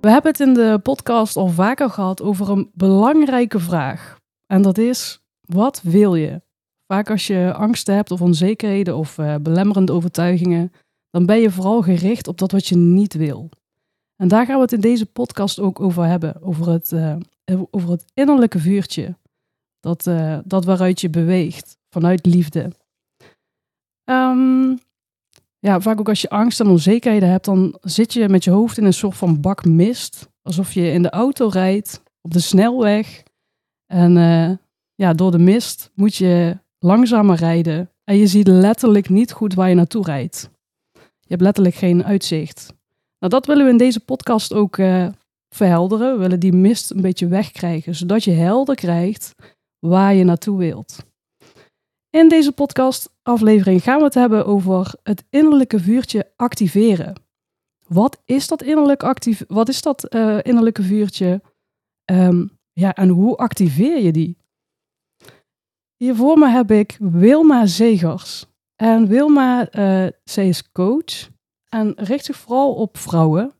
We hebben het in de podcast al vaker gehad over een belangrijke vraag. En dat is: wat wil je? Vaak als je angsten hebt of onzekerheden of uh, belemmerende overtuigingen, dan ben je vooral gericht op dat wat je niet wil. En daar gaan we het in deze podcast ook over hebben, over het, uh, over het innerlijke vuurtje, dat, uh, dat waaruit je beweegt, vanuit liefde. Um, ja, vaak ook als je angst en onzekerheden hebt, dan zit je met je hoofd in een soort van bak mist. Alsof je in de auto rijdt, op de snelweg. En uh, ja, door de mist moet je langzamer rijden. En je ziet letterlijk niet goed waar je naartoe rijdt. Je hebt letterlijk geen uitzicht. Nou, dat willen we in deze podcast ook uh, verhelderen. We willen die mist een beetje wegkrijgen, zodat je helder krijgt waar je naartoe wilt. In deze podcastaflevering gaan we het hebben over het innerlijke vuurtje activeren. Wat is dat, innerlijk actief, wat is dat uh, innerlijke vuurtje? Um, ja, en hoe activeer je die? Hier voor me heb ik Wilma Zegers. En Wilma, uh, zij is coach en richt zich vooral op vrouwen.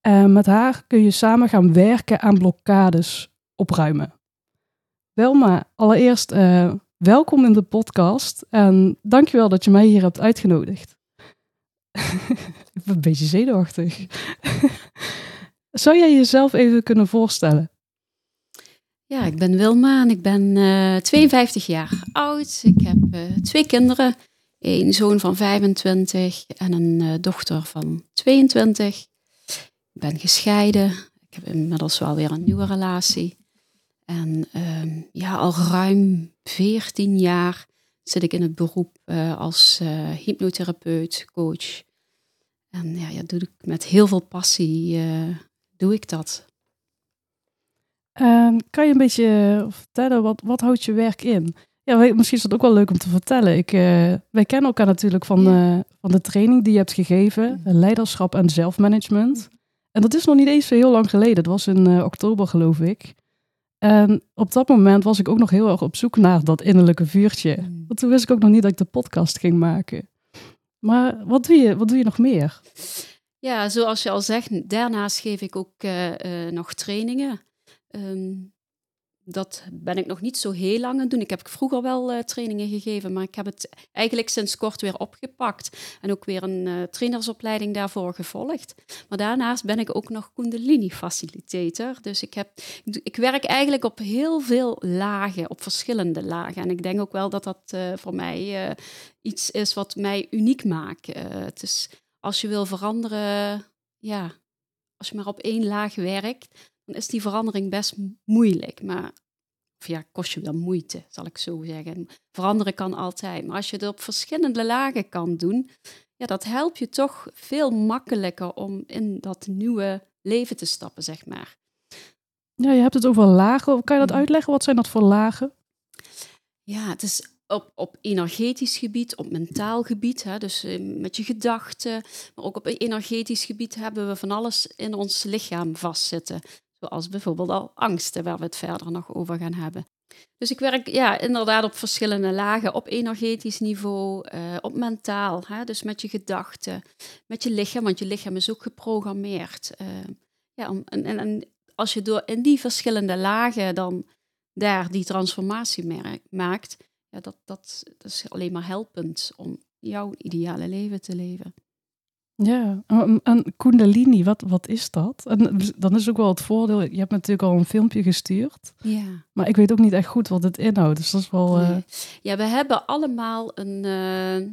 En met haar kun je samen gaan werken aan blokkades opruimen. Wilma, allereerst uh, welkom in de podcast en dankjewel dat je mij hier hebt uitgenodigd. ik ben een beetje zenuwachtig. Zou jij jezelf even kunnen voorstellen? Ja, ik ben Wilma en ik ben uh, 52 jaar oud. Ik heb uh, twee kinderen, een zoon van 25 en een uh, dochter van 22. Ik ben gescheiden. Ik heb inmiddels wel weer een nieuwe relatie. En uh, ja, al ruim 14 jaar zit ik in het beroep uh, als uh, hypnotherapeut, coach. En ja, ja, doe ik met heel veel passie uh, doe ik dat. Ehm, kan je een beetje vertellen, wat, wat houdt je werk in? Ja, misschien is dat ook wel leuk om te vertellen. Ik, wij kennen elkaar natuurlijk van, ja. van de training die je hebt gegeven, leiderschap en zelfmanagement. En dat is nog niet eens zo heel lang geleden. Dat was in oktober, geloof ik. En op dat moment was ik ook nog heel erg op zoek naar dat innerlijke vuurtje. Mm. Want toen wist ik ook nog niet dat ik de podcast ging maken. Maar wat doe je, wat doe je nog meer? Ja, zoals je al zegt, daarnaast geef ik ook uh, uh, nog trainingen. Um, dat ben ik nog niet zo heel lang aan doen. Ik heb vroeger wel uh, trainingen gegeven, maar ik heb het eigenlijk sinds kort weer opgepakt. En ook weer een uh, trainersopleiding daarvoor gevolgd. Maar daarnaast ben ik ook nog Kundalini-facilitator. Dus ik, heb, ik werk eigenlijk op heel veel lagen, op verschillende lagen. En ik denk ook wel dat dat uh, voor mij iets is wat mij uniek maakt. het is, als je wil veranderen, ja, als je maar op één laag werkt, dan is die verandering best moeilijk. Maar of ja, kost je wel moeite, zal ik zo zeggen. Veranderen kan altijd. Maar als je het op verschillende lagen kan doen, ja, dat helpt je toch veel makkelijker om in dat nieuwe leven te stappen, zeg maar. Ja, je hebt het over lagen. Kan je dat uitleggen? Wat zijn dat voor lagen? Ja, het is op, op energetisch gebied, op mentaal gebied, hè, dus met je gedachten, maar ook op energetisch gebied hebben we van alles in ons lichaam vastzitten. Zoals bijvoorbeeld al angsten, waar we het verder nog over gaan hebben. Dus ik werk ja, inderdaad op verschillende lagen, op energetisch niveau, uh, op mentaal, hè, dus met je gedachten, met je lichaam, want je lichaam is ook geprogrammeerd. Uh, ja, en, en, en, als je door in die verschillende lagen dan daar die transformatie maakt, ja, dat, dat, dat is alleen maar helpend om jouw ideale leven te leven. Ja, en Kundalini, wat, wat is dat? En dan is ook wel het voordeel, je hebt natuurlijk al een filmpje gestuurd. Ja. Maar ik weet ook niet echt goed wat het inhoudt. Dus dat is wel. Nee. Uh... Ja, we hebben allemaal een uh,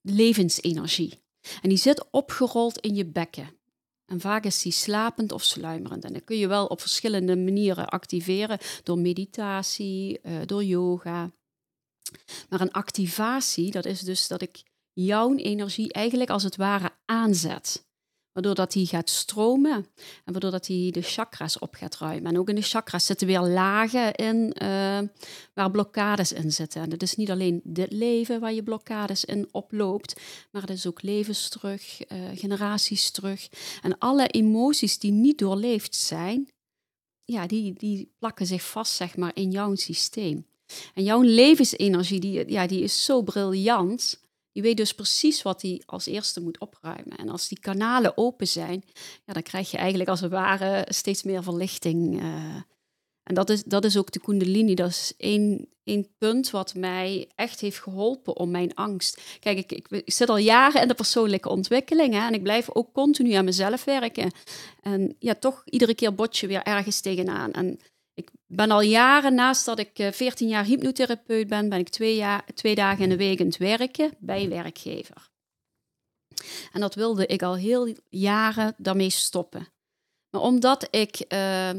levensenergie. En die zit opgerold in je bekken. En vaak is die slapend of sluimerend. En dat kun je wel op verschillende manieren activeren. Door meditatie, uh, door yoga. Maar een activatie, dat is dus dat ik jouw energie eigenlijk als het ware aanzet. waardoor dat die gaat stromen en waardoor dat die de chakras op gaat ruimen. En ook in de chakras zitten weer lagen in uh, waar blokkades in zitten. En het is niet alleen dit leven waar je blokkades in oploopt, maar het is ook levens terug, uh, generaties terug. En alle emoties die niet doorleefd zijn, ja, die, die plakken zich vast zeg maar, in jouw systeem. En jouw levensenergie, die, ja, die is zo briljant. Je weet dus precies wat hij als eerste moet opruimen. En als die kanalen open zijn, ja, dan krijg je eigenlijk als het ware steeds meer verlichting. Uh, en dat is, dat is ook de Kundalini. Dat is één, één punt wat mij echt heeft geholpen om mijn angst. Kijk, ik, ik, ik zit al jaren in de persoonlijke ontwikkeling hè, en ik blijf ook continu aan mezelf werken. En ja, toch iedere keer bot je weer ergens tegenaan. En ik ben al jaren, naast dat ik 14 eh, jaar hypnotherapeut ben, ben ik twee, jaar, twee dagen in de week aan het werken bij werkgever. En dat wilde ik al heel jaren daarmee stoppen. Maar omdat ik uh,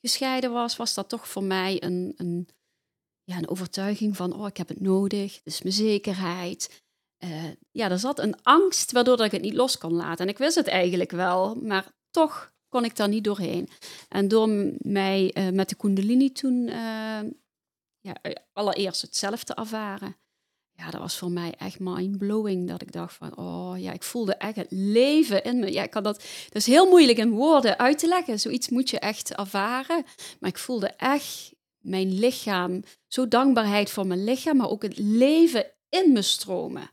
gescheiden was, was dat toch voor mij een, een, ja, een overtuiging van, oh, ik heb het nodig, dit is mijn zekerheid. Uh, ja, er zat een angst waardoor ik het niet los kon laten. En ik wist het eigenlijk wel, maar toch kon ik daar niet doorheen. En door mij uh, met de Kundalini toen uh, ja, allereerst het zelf te ervaren. Ja, dat was voor mij echt mind-blowing. Dat ik dacht van, oh ja, ik voelde echt het leven in me. Ja, ik dat, dat is heel moeilijk in woorden uit te leggen. Zoiets moet je echt ervaren. Maar ik voelde echt mijn lichaam, zo dankbaarheid voor mijn lichaam, maar ook het leven in me stromen.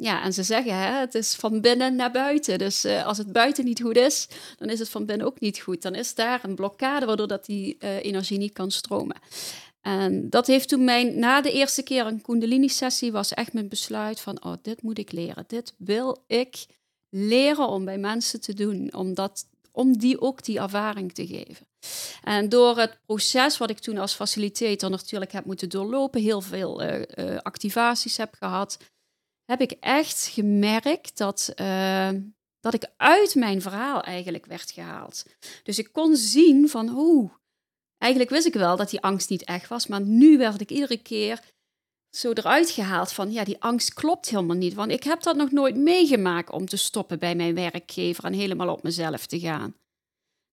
Ja, en ze zeggen, hè, het is van binnen naar buiten. Dus uh, als het buiten niet goed is, dan is het van binnen ook niet goed. Dan is daar een blokkade waardoor dat die uh, energie niet kan stromen. En dat heeft toen mijn, na de eerste keer een Kundalini-sessie, was echt mijn besluit van, oh, dit moet ik leren. Dit wil ik leren om bij mensen te doen, om, dat, om die ook die ervaring te geven. En door het proces wat ik toen als facilitator natuurlijk heb moeten doorlopen, heel veel uh, activaties heb gehad, heb ik echt gemerkt dat, uh, dat ik uit mijn verhaal eigenlijk werd gehaald. Dus ik kon zien van, hoe. eigenlijk wist ik wel dat die angst niet echt was, maar nu werd ik iedere keer zo eruit gehaald van, ja, die angst klopt helemaal niet. Want ik heb dat nog nooit meegemaakt om te stoppen bij mijn werkgever en helemaal op mezelf te gaan.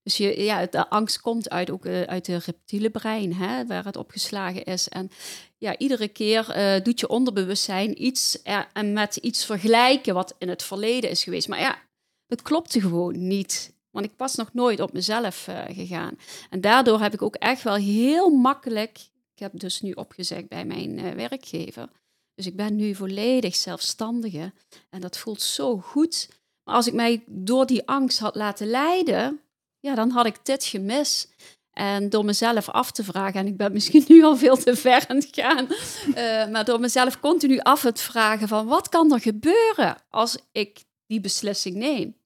Dus je, ja, de angst komt uit, ook uh, uit de reptiele brein, hè, waar het opgeslagen is. En ja, iedere keer uh, doet je onderbewustzijn iets en met iets vergelijken wat in het verleden is geweest. Maar ja, dat klopte gewoon niet. Want ik was nog nooit op mezelf gegaan. En daardoor heb ik ook echt wel heel makkelijk. Ik heb dus nu opgezegd bij mijn werkgever. Dus ik ben nu volledig zelfstandige. En dat voelt zo goed. Maar als ik mij door die angst had laten leiden, ja, dan had ik dit gemist. En door mezelf af te vragen, en ik ben misschien nu al veel te ver aan het gaan, uh, maar door mezelf continu af te vragen van wat kan er gebeuren als ik die beslissing neem?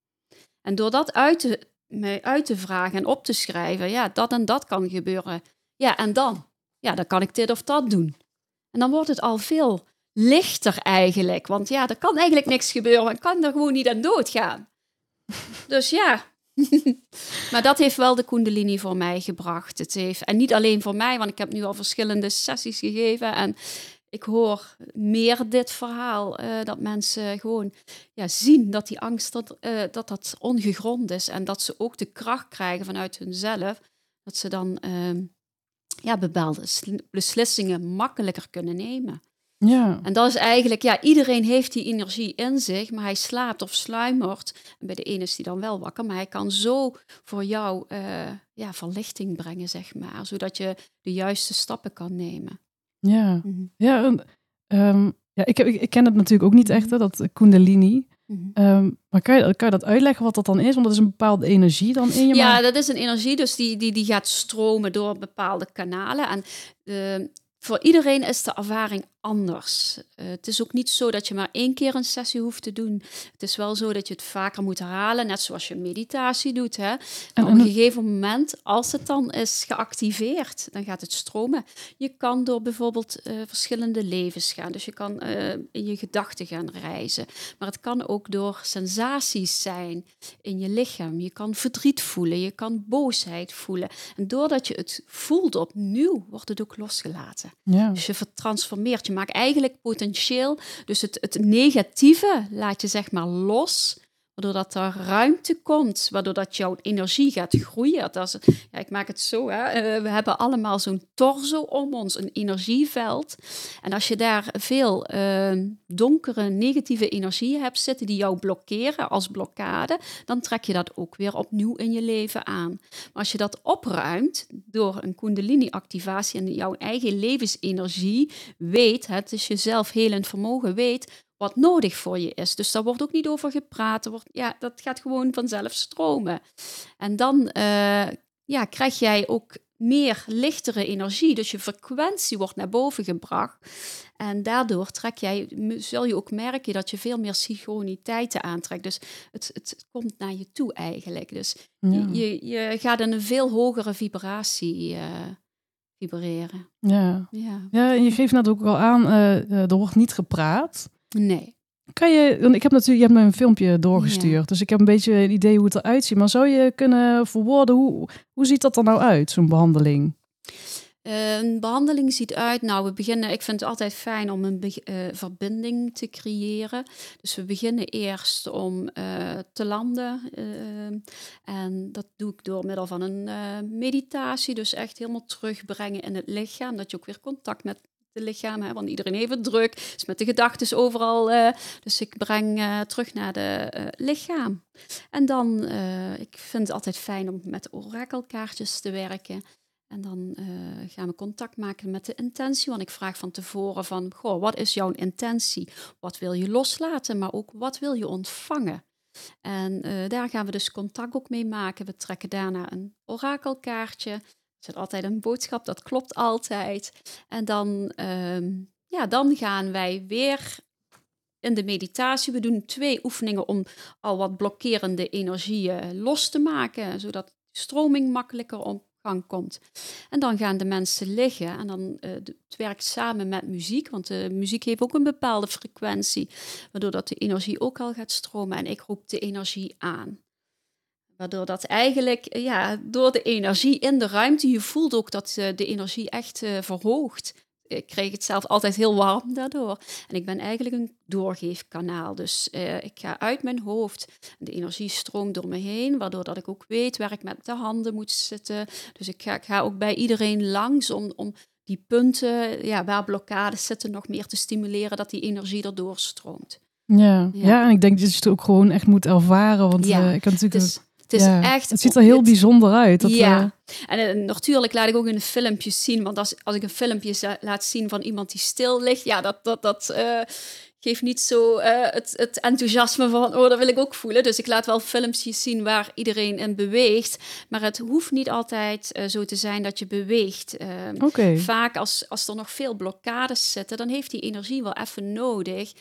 En door dat uit te, mij uit te vragen en op te schrijven, ja, dat en dat kan gebeuren. Ja, en dan? Ja, dan kan ik dit of dat doen. En dan wordt het al veel lichter eigenlijk, want ja, er kan eigenlijk niks gebeuren, ik kan er gewoon niet aan doodgaan. Dus ja, maar dat heeft wel de Kundalini voor mij gebracht. Het heeft, en niet alleen voor mij, want ik heb nu al verschillende sessies gegeven. En ik hoor meer dit verhaal, uh, dat mensen gewoon ja, zien dat die angst dat, uh, dat dat ongegrond is. En dat ze ook de kracht krijgen vanuit hunzelf. Dat ze dan uh, ja, bepaalde beslissingen makkelijker kunnen nemen. Ja. En dat is eigenlijk, ja, iedereen heeft die energie in zich, maar hij slaapt of sluimert. En bij de ene is hij dan wel wakker, maar hij kan zo voor jou uh, ja, verlichting brengen, zeg maar. Zodat je de juiste stappen kan nemen. Ja, mm -hmm. ja, um, ja ik, heb, ik, ik, ken het natuurlijk ook niet echt, hè, dat Kundalini. Mm -hmm. um, maar kan je, kan je dat uitleggen wat dat dan is? Want dat is een bepaalde energie dan in je Ja, maar... dat is een energie, dus die, die, die gaat stromen door bepaalde kanalen. En uh, voor iedereen is de ervaring anders. Uh, het is ook niet zo dat je maar één keer een sessie hoeft te doen. Het is wel zo dat je het vaker moet herhalen, net zoals je meditatie doet. Hè? En op een gegeven moment, als het dan is geactiveerd, dan gaat het stromen. Je kan door bijvoorbeeld uh, verschillende levens gaan. Dus je kan uh, in je gedachten gaan reizen. Maar het kan ook door sensaties zijn in je lichaam. Je kan verdriet voelen, je kan boosheid voelen. En doordat je het voelt opnieuw, wordt het ook losgelaten. Ja. Dus je vertransformeert. Je maakt eigenlijk potentieel, dus het, het negatieve laat je zeg maar los, waardoor dat er ruimte komt, waardoor dat jouw energie gaat groeien. Dat is, ja, ik maak het zo, hè. Eh, we hebben allemaal zo'n torso om ons, een energieveld. En als je daar veel uh, donkere, negatieve energieën hebt zitten die jou blokkeren als blokkade, dan trek je dat ook weer opnieuw in je leven aan. Maar als je dat opruimt door een kundalini-activatie en jouw eigen levensenergie weet, het is jezelf helend vermogen, weet wat nodig voor je is. Dus daar wordt ook niet over gepraat. wordt, ja, dat gaat gewoon vanzelf stromen. En dan uh, ja, krijg jij ook meer lichtere energie. Dus je frequentie wordt naar boven gebracht. En daardoor trek jij, zul je ook merken dat je veel meer synchroniteiten aantrekt. Dus het, het komt naar je toe eigenlijk. Dus je, je gaat in een veel hogere vibratie uh, vibreren. Ja. Ja. ja, en je geeft net ook al aan, uh, er wordt niet gepraat. Nee. Kan je, want ik heb natuurlijk, je hebt me een filmpje doorgestuurd, dus ik heb een beetje een idee hoe het eruit ziet. Maar zou je kunnen verwoorden, hoe, hoe ziet dat er nou uit, zo'n behandeling? Een behandeling ziet uit, nou we beginnen, ik vind het altijd fijn om een uh, verbinding te creëren. Dus we beginnen eerst om uh, te landen en dat doe ik door middel van een meditatie. Dus echt helemaal terugbrengen in het lichaam, dat je ook weer contact met de lichaam, hè, want iedereen heeft het druk, is met de gedachten overal. Uh, dus ik breng uh, terug naar de uh, lichaam. En dan, ik vind het altijd fijn om met orakelkaartjes te werken. En dan gaan we contact maken met de intentie, want ik vraag van tevoren van, goh, wat is jouw intentie? Wat wil je loslaten, maar ook wat wil je ontvangen? En daar gaan we dus contact ook mee maken. We trekken daarna een orakelkaartje. Zit altijd een boodschap, dat klopt altijd. En dan, ehm, ja, dan gaan wij weer in de meditatie. We doen twee oefeningen om al wat blokkerende energieën los te maken, zodat stroming makkelijker op gang komt. En dan gaan de mensen liggen en dan uh, het werkt samen met muziek, want de muziek heeft ook een bepaalde frequentie, waardoor dat de energie ook al gaat stromen en ik roep de energie aan. Waardoor dat eigenlijk, eh, ja, door de energie in de ruimte, je voelt ook dat uh, de energie echt uh, verhoogt. Ik kreeg het zelf altijd heel warm daardoor. En ik ben eigenlijk een doorgeefkanaal. Dus uh, ik ga uit mijn hoofd. De energie stroomt door me heen, waardoor dat ik ook weet waar ik met de handen moet zitten. Dus ik ga, ik ga ook bij iedereen langs om, om die punten ja, waar blokkades zitten nog meer te stimuleren, dat die energie erdoor stroomt. Ja, ja. ja en ik denk dat je het ook gewoon echt moet ervaren. Want ja, ik kan natuurlijk... Dus, het is echt. Het ziet er heel bijzonder uit. Dat ja. En, en, eh, natuurlijk laat ik ook in de filmpjes zien. Want als, als ik een filmpje laat zien van iemand die stil ligt, ja, dat, dat, dat uh, geeft niet zo uh, het, het, enthousiasme van, oh, dat wil ik ook voelen. Dus ik laat wel filmpjes zien waar iedereen in beweegt. Maar het hoeft niet altijd uh, zo te zijn dat je beweegt. Uh, okay. Vaak als, als er nog veel blokkades zitten, dan heeft die energie wel even nodig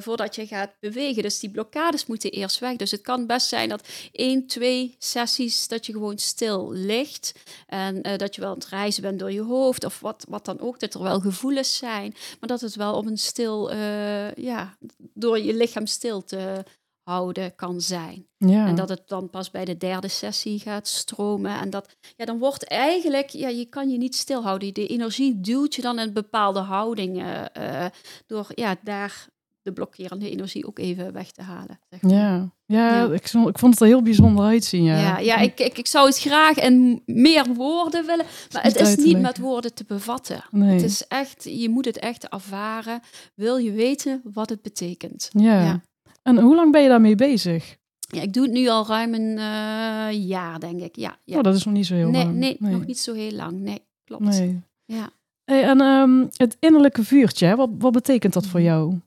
voordat je gaat bewegen. Dus die blokkades moeten eerst weg. Dus het kan best zijn dat één, twee sessies dat je gewoon stil ligt. En dat je wel aan het reizen bent door je hoofd of wat, wat dan ook. Dat er wel gevoelens zijn, maar dat het wel op een stil uh, ja, door je lichaam stil te houden kan zijn. Ja. En dat het dan pas bij de derde sessie gaat stromen. En dat, ja, dan wordt eigenlijk, ja, je kan je niet stilhouden. De energie duwt je dan in bepaalde houdingen uh, door ja, daar de blokkerende energie ook even weg te halen. Zeg maar. ja. Ja, Ik, ik vond het er heel bijzonder uitzien. Ja, ja, ja ik, ik, ik zou het graag in meer woorden willen, maar het is niet met woorden te bevatten. Nee. Het is echt, je moet het echt ervaren. Wil je weten wat het betekent? Ja. ja. En hoe lang ben je daarmee bezig? Ja, ik doe het nu al ruim een uh, jaar, denk ik. Ja, ja. Oh, dat is nog niet zo heel nee, lang. Nee, nee, nog niet zo heel lang. Nee, klopt. Nee. Ja. Hey, en um, het innerlijke vuurtje, wat, wat betekent dat voor Mhm. jou?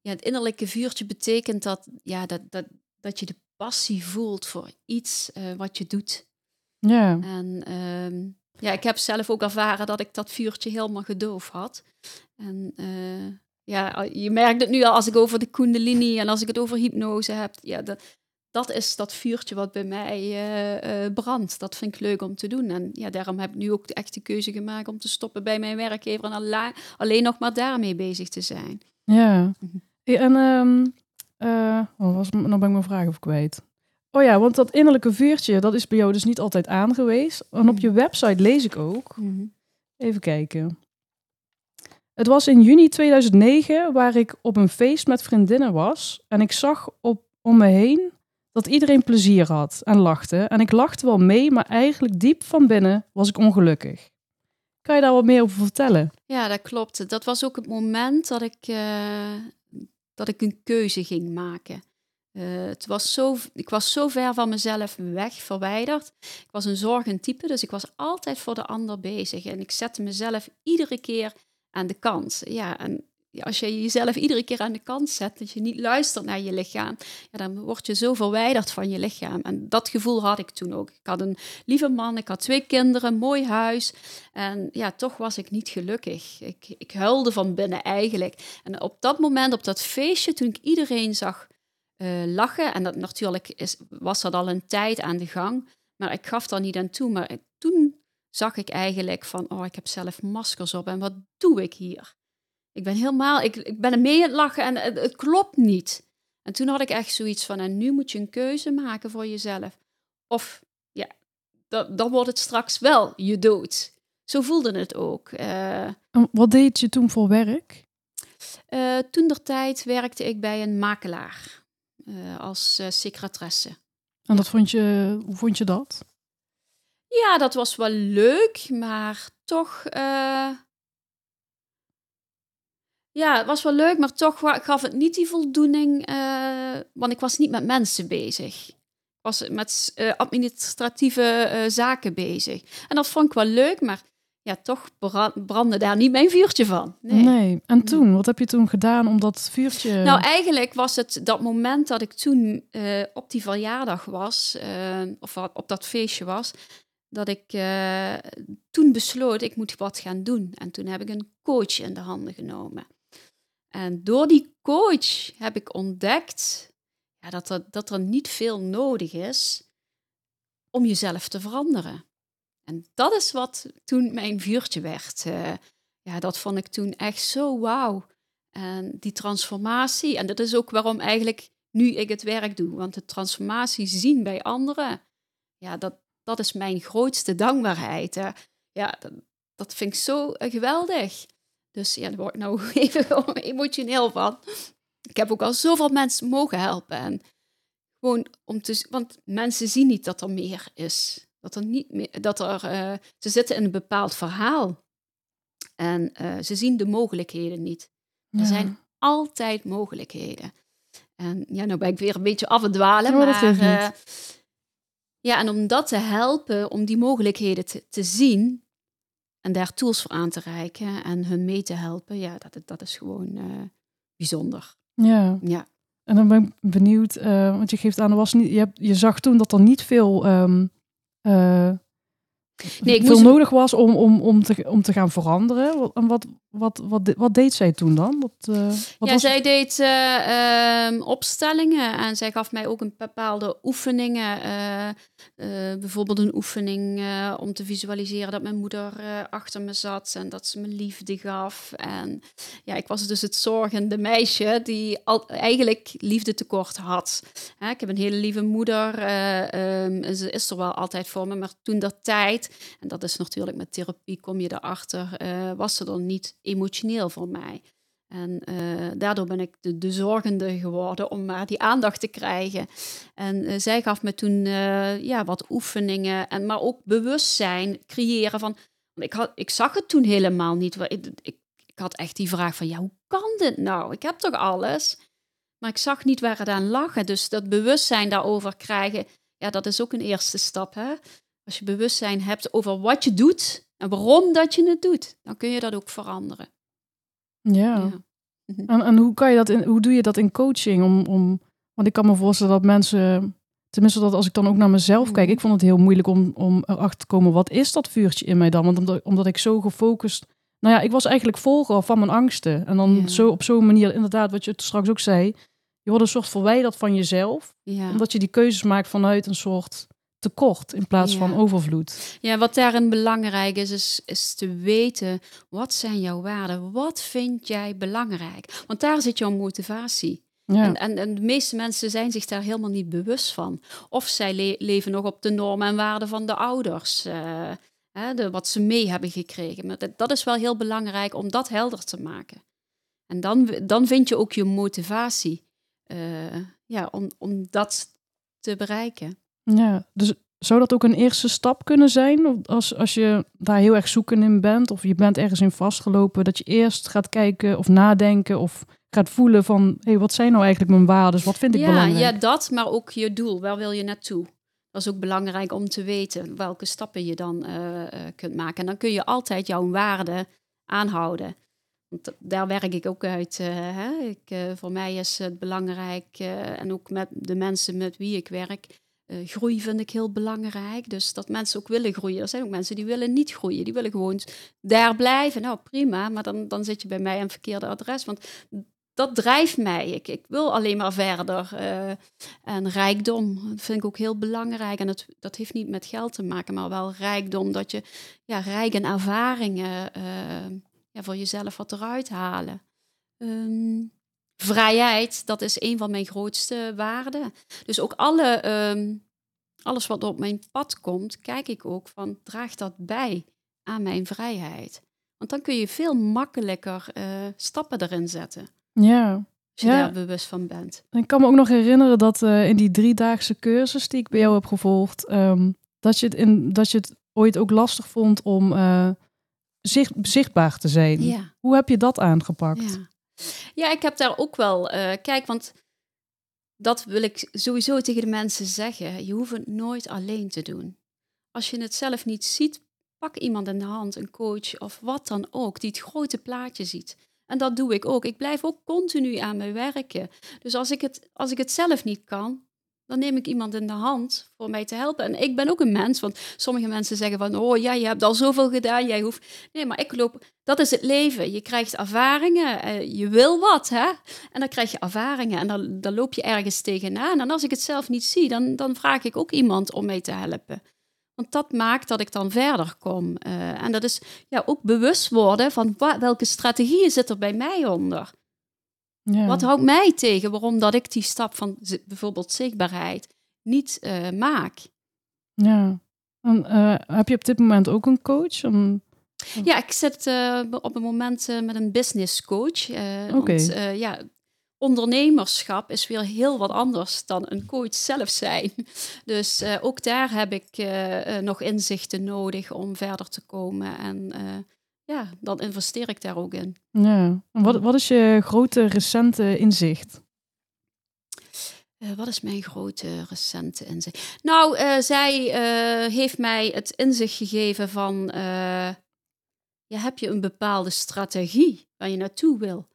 Ja, het innerlijke vuurtje betekent dat, ja, dat, dat, dat je de passie voelt voor iets uh, wat je doet. Ja. En um, ja, ik heb zelf ook ervaren dat ik dat vuurtje helemaal gedoofd had. En uh, ja, je merkt het nu al als ik over de kundalini en als ik het over hypnose heb. Ja, dat, dat is dat vuurtje wat bij mij uh, uh, brandt. Dat vind ik leuk om te doen. En ja, daarom heb ik nu ook de echte keuze gemaakt om te stoppen bij mijn werkgever en alleen nog maar daarmee bezig te zijn. Ja. Hey, en um, uh, oh, was, nou ben ik mijn vraag even kwijt. Oh ja, want dat innerlijke vuurtje, dat is bij jou dus niet altijd aangewezen. En op je website lees ik ook. -hmm. Even kijken. Het was in juni 2009 waar ik op een feest met vriendinnen was. En ik zag op om me heen dat iedereen plezier had en lachte. En ik lachte wel mee, maar eigenlijk diep van binnen was ik ongelukkig. Kan je daar wat meer over vertellen? Ja, dat klopt. Dat was ook het moment dat ik, eh, dat ik een keuze ging maken. Uh, het was zo, ik was zo ver van mezelf weg, verwijderd. Ik was een zorgend type, dus ik was altijd voor de ander bezig. En ik zette mezelf iedere keer aan de kant. Ja, en als je jezelf iedere keer aan de kant zet, dat je niet luistert naar je lichaam, ja, dan word je zo verwijderd van je lichaam. En dat gevoel had ik toen ook. Ik had een lieve man, ik had twee kinderen, mooi huis. En ja, toch was ik niet gelukkig. Ik, ik huilde van binnen eigenlijk. En op dat moment, op dat feestje, toen ik iedereen zag uh, lachen, en dat natuurlijk is, was dat al een tijd aan de gang, maar ik gaf daar niet aan toe. Maar toen zag ik eigenlijk van, oh, ik heb zelf maskers op en wat doe ik hier? Ik ben helemaal, ik, ik ben er mee aan het lachen en het, het, klopt niet. En toen had ik echt zoiets van, en nu moet je een keuze maken voor jezelf. Of, ja, dan, dan wordt het straks wel je dood. Zo voelde het ook. Uh, wat deed je toen voor werk? Uh, toen der tijd werkte ik bij een makelaar uh, als secretaresse. En dat vond je, hoe vond je dat? Ja, dat was wel leuk, maar toch ja, het was wel leuk, maar toch gaf het niet die voldoening, uh, want ik was niet met mensen bezig. Ik was met uh, administratieve uh, zaken bezig. En dat vond ik wel leuk, maar ja, toch brandde daar niet mijn vuurtje van. Nee. nee. En toen, wat heb je toen gedaan om dat vuurtje... Nou, eigenlijk was het dat moment dat ik toen op die verjaardag was, of op dat feestje was, dat ik toen besloot, ik moet wat gaan doen. En toen heb ik een coach in de handen genomen. En door die coach heb ik ontdekt ja, dat, er, dat er niet veel nodig is om jezelf te veranderen. En dat is wat toen mijn vuurtje werd. Uh, ja, dat vond ik toen echt zo wauw. En die transformatie, en dat is ook waarom eigenlijk nu ik het werk doe. Want de transformatie zien bij anderen, ja, dat, dat is mijn grootste dankbaarheid. Ja, dat, dat vind ik zo uh, geweldig. Dus ja, daar word ik nou even emotioneel van. Ik heb ook al zoveel mensen mogen helpen. En gewoon om te, want mensen zien niet dat er meer is. Dat er niet meer, dat er, uh, ze zitten in een bepaald verhaal. En uh, ze zien de mogelijkheden niet. Er zijn altijd mogelijkheden. En ja, nou ben ik weer een beetje af het dwalen. maar uh, ja, en om dat te helpen, om die mogelijkheden te, te zien, en daar tools voor aan te reiken en hun mee te helpen, ja, dat, dat is gewoon uh, bijzonder. Ja. ja. En dan ben ik benieuwd, uh, want je geeft aan, er was niet, je, hebt, je zag toen dat er niet veel um, uh, nee, ik veel moest... nodig was om, om, om, te, om te gaan veranderen. En wat, wat, wat, wat deed zij toen dan? Wat, uh, wat ja, zij deed uh, opstellingen en zij gaf mij ook een bepaalde oefeningen. Uh, bijvoorbeeld een oefening om te visualiseren dat mijn moeder achter me zat en dat ze me liefde gaf. En ja, ik was dus het zorgende meisje die al, eigenlijk liefde tekort had. ik heb een hele lieve moeder. Um, ze is er wel altijd voor me, maar toen dat tijd en dat is natuurlijk met therapie, kom je erachter, uh, was ze dan niet emotioneel voor mij. En uh, daardoor ben ik de, de, zorgende geworden om maar die aandacht te krijgen. En uh, zij gaf me toen ja, wat oefeningen, en, maar ook bewustzijn creëren van. Ik, had, ik zag het toen helemaal niet. Ik, ik, ik had echt die vraag van, ja, hoe kan dit nou? Ik heb toch alles? Maar ik zag niet waar het aan lag. Dus dat bewustzijn daarover krijgen, ja, dat is ook een eerste stap. Hè? Als je bewustzijn hebt over wat je doet en waarom dat je het doet, dan kun je dat ook veranderen. Ja. ja. En, en, hoe, kan je dat in, hoe doe je dat in coaching? Om, om, want ik kan me voorstellen dat mensen, tenminste dat als ik dan ook naar mezelf kijk, mhm. ik vond het heel moeilijk om, om erachter te komen, wat is dat vuurtje in mij dan? Want omdat, omdat ik zo gefocust, nou ja, ik was eigenlijk volger van mijn angsten. En dan zo op zo'n manier, inderdaad, wat je straks ook zei, je wordt een soort verwijderd van jezelf. Ja. Omdat je die keuzes maakt vanuit een soort tekort in plaats van overvloed. Ja, wat daarin belangrijk is, is, is te weten wat zijn jouw waarden? Wat vind jij belangrijk? Want daar zit jouw motivatie. Ja. En, en, en, de meeste mensen zijn zich daar helemaal niet bewust van. Of zij leven nog op de normen en waarden van de ouders. Uh, hè, de, wat ze mee hebben gekregen. Maar dat, dat, is wel heel belangrijk om dat helder te maken. En dan, dan vind je ook je motivatie. Uh, ja, om, om dat te bereiken. Ja, dus zou dat ook een eerste stap kunnen zijn? Als, als je daar heel erg zoeken in bent, of je bent ergens in vastgelopen, dat je eerst gaat kijken of nadenken of gaat voelen van, hé, hey, wat zijn nou eigenlijk mijn waarden? Wat vind ik ja, belangrijk? Ja, dat, maar ook je doel. Waar wil je naartoe? Dat is ook belangrijk om te weten welke stappen je dan uh, kunt maken. En dan kun je altijd jouw waarde aanhouden. Want daar werk ik ook uit. Uh, hè? Ik, voor mij is het belangrijk, en ook met de mensen met wie ik werk, groei vind ik heel belangrijk. Dus dat mensen ook willen groeien. Er zijn ook mensen die willen niet groeien. Die willen gewoon daar blijven. Nou, prima. Maar dan, dan zit je bij mij aan het verkeerde adres. Want dat drijft mij. Ik, ik wil alleen maar verder. Uh, en rijkdom, vind ik ook heel belangrijk. En het, dat heeft niet met geld te maken, maar wel rijkdom. Dat je ja, rijk in ervaringen uh, ja, voor jezelf wat eruit halen. Um, vrijheid, dat is een van mijn grootste waarden. Dus ook alle, um, alles wat op mijn pad komt, kijk ik ook van, draagt dat bij aan mijn vrijheid? Want dan kun je veel makkelijker uh, stappen erin zetten. Ja. Als je ja. daar bewust van bent. Ik kan me ook nog herinneren dat uh, in die driedaagse cursus die ik bij jou heb gevolgd, um, dat, je het in, dat je het ooit ook lastig vond om uh, zicht, zichtbaar te zijn. Ja. Hoe heb je dat aangepakt? Ja, ja ik heb daar ook wel. Uh, kijk, want dat wil ik sowieso tegen de mensen zeggen. Je hoeft het nooit alleen te doen. Als je het zelf niet ziet, pak iemand in de hand, een coach of wat dan ook, die het grote plaatje ziet. En dat doe ik ook. Ik blijf ook continu aan me werken. Dus als ik het, als ik het zelf niet kan, dan neem ik iemand in de hand voor mij te helpen. En ik ben ook een mens, want sommige mensen zeggen van, oh ja, je hebt al zoveel gedaan, jij hoeft... Nee, maar ik loop... Dat is het leven. Je krijgt ervaringen, eh, je wil wat, hè? En dan krijg je ervaringen en dan, dan loop je ergens tegenaan. En als ik het zelf niet zie, dan, dan vraag ik ook iemand om mij te helpen. Want dat maakt dat ik dan verder kom. Uh, en dat is ja, ook bewust worden van welke strategieën zit er bij mij onder. Ja. Wat houdt mij tegen waarom dat ik die stap van bijvoorbeeld zichtbaarheid niet uh, maak? Ja. En, uh, heb je op dit moment ook een coach? Om... Ja, ik zit op het moment met een business coach. Oké. Okay. ja, ondernemerschap is weer heel wat anders dan een coach zelf zijn. Dus ook daar heb ik nog inzichten nodig om verder te komen. En ja, dan investeer ik daar ook in. Ja. Wat, wat is je grote recente inzicht? wat is mijn grote recente inzicht? Nou, zij heeft mij het inzicht gegeven van... ja, heb je een bepaalde strategie waar je naartoe wil?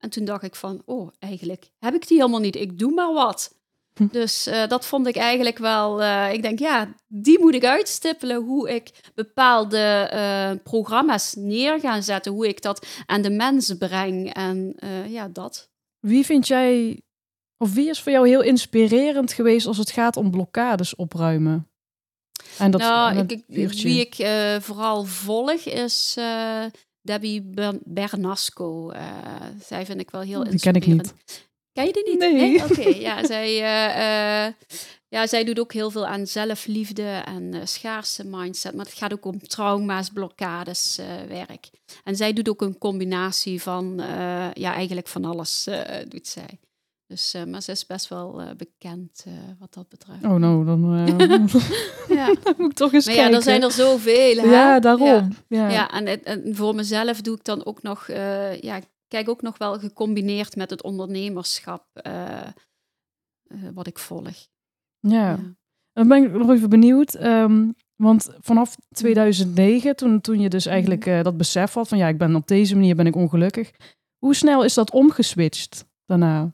En toen dacht ik van, oh, eigenlijk heb ik die helemaal niet. Ik doe maar wat. Hm. Dus uh, dat vond ik eigenlijk wel, uh, ik denk, ja, die moet ik uitstippelen. Hoe ik bepaalde uh, programma's neer ga zetten. Hoe ik dat aan de mensen breng. En ja, dat. Wie vind jij, of wie is voor jou heel inspirerend geweest als het gaat om blokkades opruimen? En dat, nou, ik, ik, wie ik vooral volg is Debbie Bernasco. Zij vind ik wel heel die ken ik niet. Ken je die niet? Nee. nee? Oké, okay, ja, zij, uh, uh, ja, zij doet ook heel veel aan zelfliefde en uh, schaarse mindset. Maar het gaat ook om trauma's, blokkades, werk. En zij doet ook een combinatie van, ja, eigenlijk van alles doet zij. Dus, maar ze is best wel bekend wat dat betreft. Oh nou, dan, ja. dan moet ik toch eens maar kijken. ja, er zijn er zoveel. Hè? Ja, daarom. Ja, ja. ja en, en, voor mezelf doe ik dan ook nog, ja, kijk ook nog wel gecombineerd met het ondernemerschap wat ik volg. Ja. dan ben ik nog even benieuwd. Um, want vanaf 2009, toen, toen je dus eigenlijk dat besef had van ja, ik ben op deze manier ben ik ongelukkig. Hoe snel is dat omgeswitcht daarna?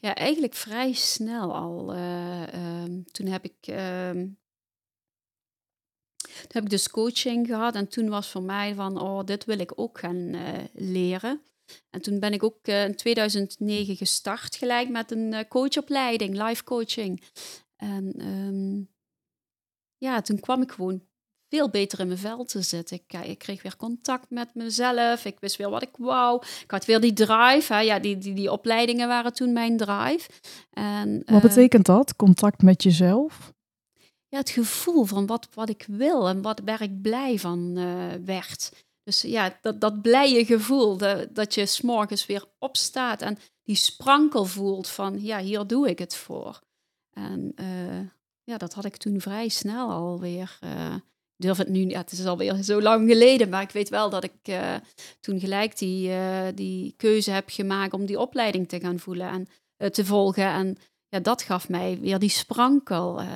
Ja, eigenlijk vrij snel al. Um, toen heb ik. Um, toen heb ik dus coaching gehad en toen was voor mij van, oh, dit wil ik ook gaan uh, leren. En toen ben ik ook uh, in 2009 gestart gelijk met een coachopleiding, live coaching. En um, ja, toen kwam ik gewoon veel beter in mijn vel te zitten. Ik, ik, kreeg weer contact met mezelf. Ik wist weer wat ik wou. Ik had weer die drive. Hè. Ja, die, die, die opleidingen waren toen mijn drive. En, wat uh, betekent dat? Contact met jezelf? Het gevoel van wat, wat ik wil en wat, waar ik blij van uh, werd. Dus ja, dat, dat blije gevoel, dat je s'morgens weer opstaat en die sprankel voelt van, ja, hier doe ik het voor. En uh, ja, dat had ik toen vrij snel alweer. Uh, durf het nu, ja, het is alweer zo lang geleden, maar ik weet wel dat ik toen gelijk die, die keuze heb gemaakt om die opleiding te gaan voelen en te volgen. En ja, dat gaf mij weer die sprankel. Uh,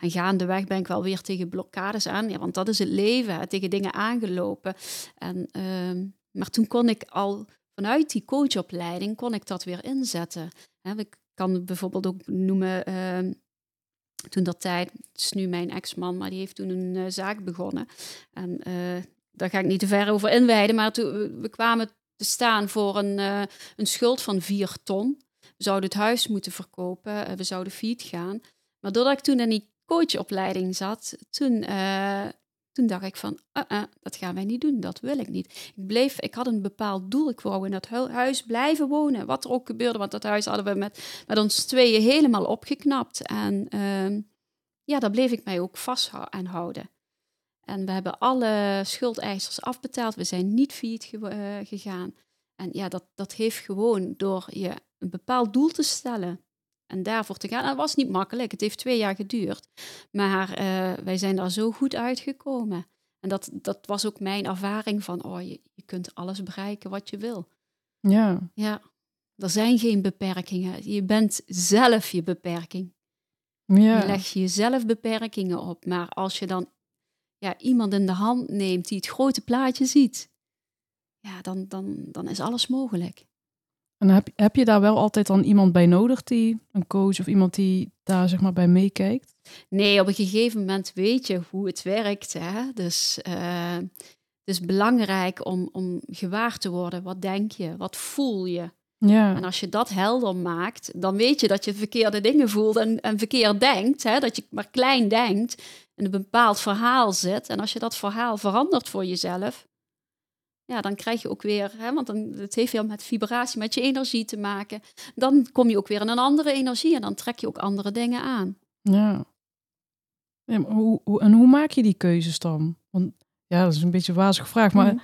en gaandeweg ben ik wel weer tegen blokkades aan, ja, want dat is het leven, tegen dingen aangelopen. En, uh, maar toen kon ik al vanuit die coachopleiding, kon ik dat weer inzetten. Hè, ik kan bijvoorbeeld ook noemen, uh, toen dat tijd, het is nu mijn ex-man, maar die heeft toen een uh, zaak begonnen. En eh, daar ga ik niet te ver over inwijden, maar toen, we kwamen te staan voor een, een schuld van vier ton. We zouden het huis moeten verkopen, eh, we zouden fiet gaan. Maar doordat ik toen in die coachopleiding zat, toen, uh, toen dacht ik van, uh -uh, dat gaan wij niet doen, dat wil ik niet. Ik, bleef, ik had een bepaald doel, ik wou in dat huis blijven wonen, wat er ook gebeurde. Want dat huis hadden we met, met ons tweeën helemaal opgeknapt. En uh, ja, daar bleef ik mij ook vast aan houden. En we hebben alle schuldeisers afbetaald, we zijn niet failliet ge gegaan. En ja, dat, dat heeft gewoon door je een bepaald doel te stellen en daarvoor te gaan. dat was niet makkelijk, het heeft twee jaar geduurd. Maar uh, wij zijn daar zo goed uitgekomen. En dat, dat was ook mijn ervaring van, oh, je, je kunt alles bereiken wat je wil. Ja. Ja, er zijn geen beperkingen. Je bent zelf je beperking. Ja. Je legt jezelf beperkingen op. Maar als je dan ja, iemand in de hand neemt die het grote plaatje ziet, ja, dan, dan, dan is alles mogelijk. En heb, heb je daar wel altijd dan iemand bij nodig, die een coach of iemand die daar zeg maar bij meekijkt? Nee, op een gegeven moment weet je hoe het werkt. Hè? Dus uh, het is belangrijk om, om gewaar te worden. Wat denk je? Wat voel je? Ja. En als je dat helder maakt, dan weet je dat je verkeerde dingen voelt en, en verkeerd denkt. Hè? Dat je maar klein denkt, in een bepaald verhaal zit. En als je dat verhaal verandert voor jezelf, ja, dan krijg je ook weer, hè, want dan, het heeft veel met vibratie, met je energie te maken. Dan kom je ook weer in een andere energie en dan trek je ook andere dingen aan. Ja. ja hoe, hoe, en hoe maak je die keuzes dan? Want ja, dat is een beetje een wazige vraag, maar mm.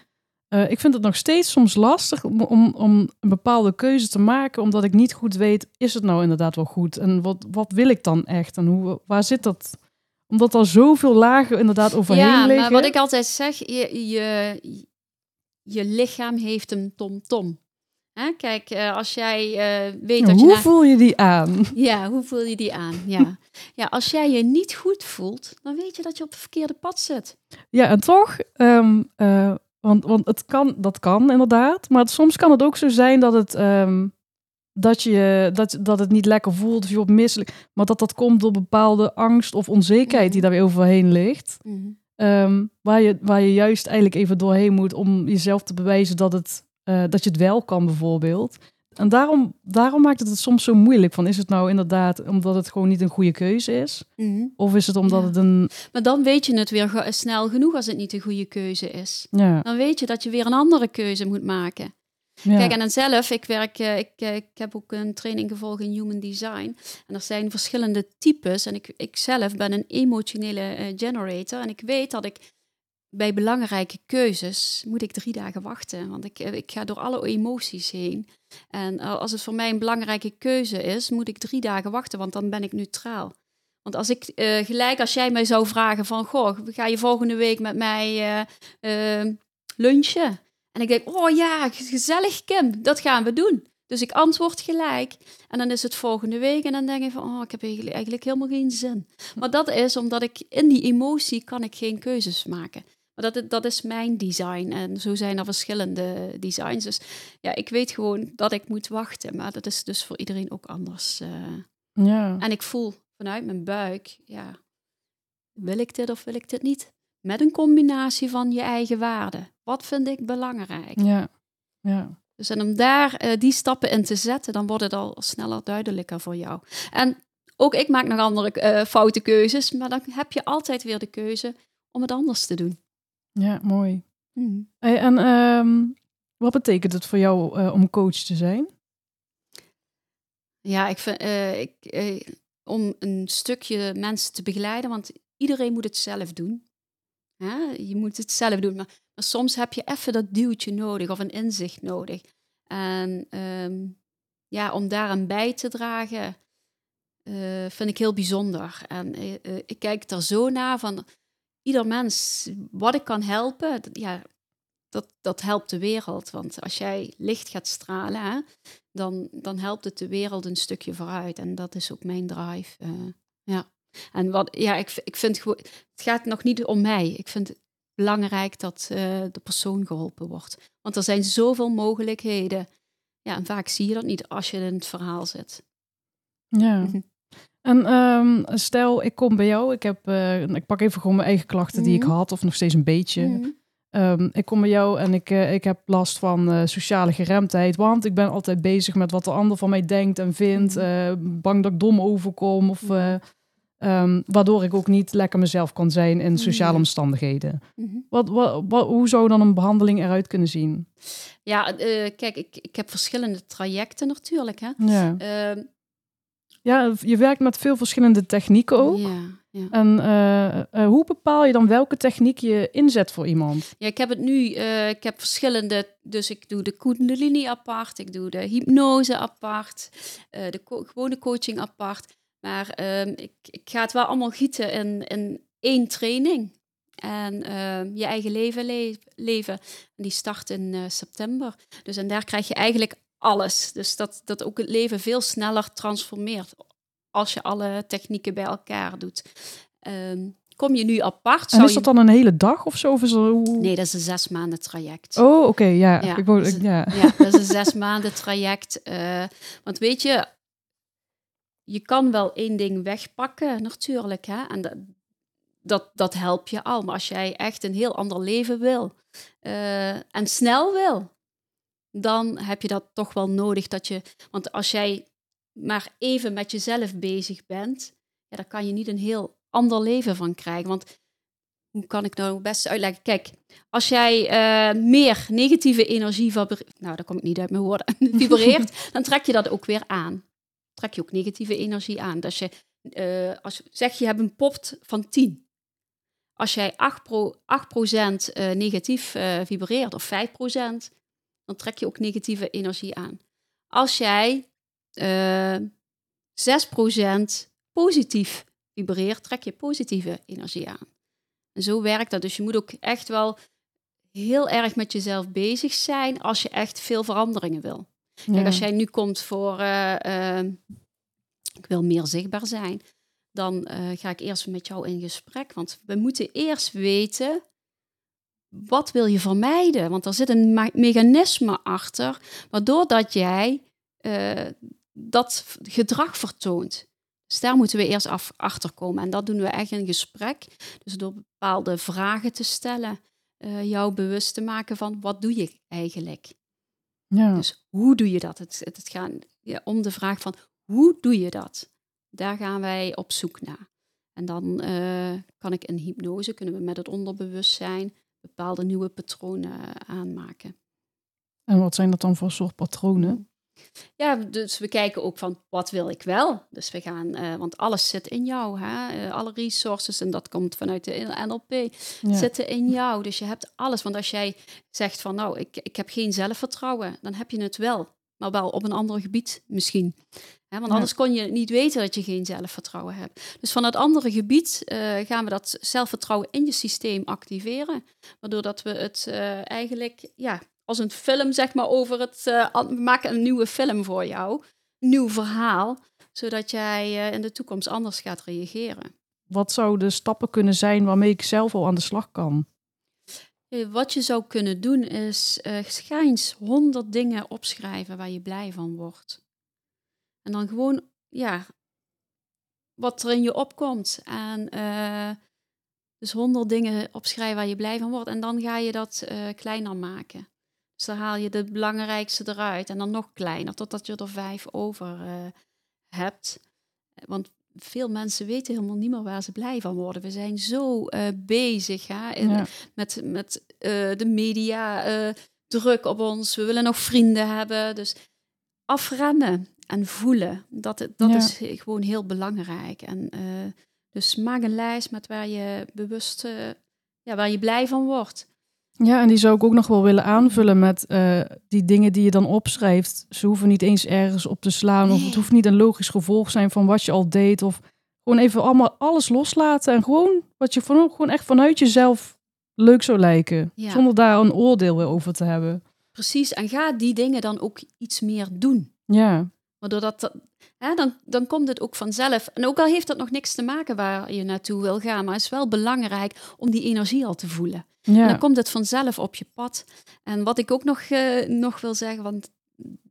uh, ik vind het nog steeds soms lastig om, om, om, een bepaalde keuze te maken, omdat ik niet goed weet, is het nou inderdaad wel goed? En wat, wat wil ik dan echt? En hoe, waar zit dat? Omdat er zoveel lagen inderdaad overheen ja, liggen. Ja, maar wat ik altijd zeg, je, je, je lichaam heeft een tom-tom. Kijk, uh, als jij uh, weet dat hoe je... Hoe voel je die aan? Ja, hoe voel je die aan? Ja. ja, als jij je niet goed voelt, dan weet je dat je op het verkeerde pad zit. Ja, en toch, um, uh, want, want het kan, dat kan inderdaad, maar het, soms kan het ook zo zijn dat het, um, dat, je, dat, dat het niet lekker voelt of je op misselijk, maar dat dat komt door bepaalde angst of onzekerheid die Mhm. daar weer overheen ligt. Mm -hmm. Um, waar, je, waar je juist eigenlijk even doorheen moet om jezelf te bewijzen dat, het, uh, dat je het wel kan, bijvoorbeeld. En daarom, daarom maakt het het soms zo moeilijk. Van, is het nou inderdaad omdat het gewoon niet een goede keuze is? Mm -hmm. Of is het omdat ja. het een. Maar dan weet je het weer snel genoeg als het niet een goede keuze is. Ja. Dan weet je dat je weer een andere keuze moet maken. Ja. Kijk, en dan zelf, ik werk, uh, ik, uh, ik heb ook een training gevolgd in Human Design. En er zijn verschillende types. En ik, ik zelf ben een emotionele uh, generator. En ik weet dat ik bij belangrijke keuzes moet ik drie dagen wachten. Want ik, ik ga door alle emoties heen. En als het voor mij een belangrijke keuze is, moet ik drie dagen wachten, want dan ben ik neutraal. Want als ik gelijk, als jij mij zou vragen van, goh, ga je volgende week met mij lunchen? En ik denk, oh ja, gezellig Kim, dat gaan we doen. Dus ik antwoord gelijk. En dan is het volgende week en dan denk ik van, oh, ik heb eigenlijk, helemaal geen zin. Maar dat is omdat ik in die emotie kan ik geen keuzes maken. Maar dat, dat is mijn design. En zo zijn er verschillende designs. Dus ja, ik weet gewoon dat ik moet wachten. Maar dat is dus voor iedereen ook anders. Uh. Ja. En ik voel vanuit mijn buik, ja, wil ik dit of wil ik dit niet? Met een combinatie van je eigen waarden. Wat vind ik belangrijk? Ja, ja. Dus en om daar uh, die stappen in te zetten, dan wordt het al sneller duidelijker voor jou. En ook ik maak nog andere uh, foute keuzes, maar dan heb je altijd weer de keuze om het anders te doen. Ja, mooi. Hmm. Hey, en um, wat betekent het voor jou uh, om coach te zijn? Ja, ik vind, ik, om een stukje mensen te begeleiden, want iedereen moet het zelf doen. Je moet het zelf doen, maar, soms heb je even dat duwtje nodig of een inzicht nodig. En um, ja, om daaraan bij te dragen, uh, vind ik heel bijzonder. En uh, ik kijk er zo naar van ieder mens, wat ik kan helpen, ja, dat, dat helpt de wereld. Want als jij licht gaat stralen, dan, dan helpt het de wereld een stukje vooruit. En dat is ook mijn drive. ja. En wat, ja, ik, ik vind gewoon, het gaat nog niet om mij. Ik vind het belangrijk dat de persoon geholpen wordt. Want er zijn zoveel mogelijkheden. Ja, en vaak zie je dat niet als je in het verhaal zit. Ja. Mhm. En um, stel, ik kom bij jou. Ik, heb, uh, ik pak even gewoon mijn eigen klachten die ik mhm. had, of nog steeds een beetje. Mhm. Um, ik kom bij jou en ik, uh, ik heb last van uh, sociale geremdheid. Want ik ben altijd bezig met wat de ander van mij denkt en vindt. bang dat ik dom overkom. Of Um, waardoor ik ook niet lekker mezelf kan zijn in sociale omstandigheden. Mm wat, wat, wat, hoe zou dan een behandeling eruit kunnen zien? Ja, uh, kijk, ik, ik heb verschillende trajecten natuurlijk. Hè? Ja. Uh, ja, je werkt met veel verschillende technieken ook. Ja, ja. En uh, hoe bepaal je dan welke techniek je inzet voor iemand? Ja, ik heb het nu, ik heb verschillende, dus ik doe de Kundalini apart, ik doe de hypnose apart, de gewone coaching apart. Maar ehm, ik, ik ga het wel allemaal gieten in, in één training. En ehm, je eigen leven leven. En die start in uh, september. Dus en daar krijg je eigenlijk alles. Dus dat, dat ook het leven veel sneller transformeert. Als je alle technieken bij elkaar doet. Ehm, kom je nu apart. En is dat dan een hele dag of zo? Of zo? Nee, dat is een zes maanden traject. Oh, oké, ja. ja. Ik wou, ja. ja, dat is een zes maanden traject. Uh, want weet je, je kan wel één ding wegpakken, natuurlijk. Hè? En dat, dat, dat helpt je al. Maar als jij echt een heel ander leven wil uh, en snel wil, dan heb je dat toch wel nodig. Dat je, want als jij maar even met jezelf bezig bent, ja, dan kan je niet een heel ander leven van krijgen. Want hoe kan ik nou het beste uitleggen? Kijk, als jij uh, meer negatieve energie nou, daar kom ik niet uit mijn woorden, vibreert, dan trek je dat ook weer aan trek je ook negatieve energie aan. Dat je, uh, als, zeg je hebt een pot van 10. Als jij 8%, pro, 8 uh, negatief uh, vibreert of 5%, dan trek je ook negatieve energie aan. Als jij uh, eh, 6% positief vibreert, trek je positieve energie aan. En zo werkt dat. Dus je moet ook echt wel heel erg met jezelf bezig zijn als je echt veel veranderingen wil. Kijk, als jij nu komt voor, uh, uh, ik wil meer zichtbaar zijn, dan uh, ga ik eerst met jou in gesprek. Want we moeten eerst weten, wat wil je vermijden? Want er zit een mechanisme achter, waardoor dat jij dat gedrag vertoont. Dus daar moeten we eerst af, achter komen. En dat doen we echt in gesprek. Dus door bepaalde vragen te stellen, jou bewust te maken van wat doe je eigenlijk? Ja. Dus hoe doe je dat? Het, het, gaat ja, om de vraag van hoe doe je dat? Daar gaan wij op zoek naar. En dan uh, kan ik in hypnose, kunnen we met het onderbewustzijn bepaalde nieuwe patronen aanmaken. En wat zijn dat dan voor soort patronen? Ja, dus we kijken ook van wat wil ik wel. Dus we gaan, uh, want alles zit in jou. Hè? Uh, alle resources, en dat komt vanuit de NLP, zitten in jou. Dus je hebt alles. Want als jij zegt van nou, ik, ik heb geen zelfvertrouwen, dan heb je het wel. Maar wel op een ander gebied misschien. Hè? Want anders kon je niet weten dat je geen zelfvertrouwen hebt. Dus van het andere gebied uh, gaan we dat zelfvertrouwen in je systeem activeren. Waardoor dat we het eigenlijk ja, als een film, zeg maar, over het. Uh, we maken een nieuwe film voor jou. Een nieuw verhaal. Zodat jij uh, in de toekomst anders gaat reageren. Wat zouden stappen kunnen zijn waarmee ik zelf al aan de slag kan? Eh, wat je zou kunnen doen is uh, eens honderd dingen opschrijven waar je blij van wordt. En dan gewoon, ja, wat er in je opkomt. En dus honderd dingen opschrijven waar je blij van wordt. En dan ga je dat kleiner maken. Dus dan haal je de belangrijkste eruit en dan nog kleiner, totdat je er vijf over uh, hebt. Want veel mensen weten helemaal niet meer waar ze blij van worden. We zijn zo uh, bezig hè, in, met, met uh, de media, druk op ons. We willen nog vrienden hebben. Dus afremmen en voelen, dat, dat ja. is gewoon heel belangrijk. En, dus maak een lijst met waar je bewust, ja, waar je blij van wordt. Ja, en die zou ik ook nog wel willen aanvullen met eh, die dingen die je dan opschrijft. Ze hoeven niet eens ergens op te slaan. Of het hoeft niet een logisch gevolg zijn van wat je al deed. Of gewoon even allemaal alles loslaten. En gewoon wat je van, gewoon echt vanuit jezelf leuk zou lijken. Ja. Zonder daar een oordeel over te hebben. Precies, en ga die dingen dan ook iets meer doen. Ja, Waardoor dat, dat- hè, dan, dan komt het ook vanzelf. En ook al heeft dat nog niks te maken waar je naartoe wil gaan, maar het is wel belangrijk om die energie al te voelen. En dan komt het vanzelf op je pad. En wat ik ook nog, eh, nog wil zeggen, want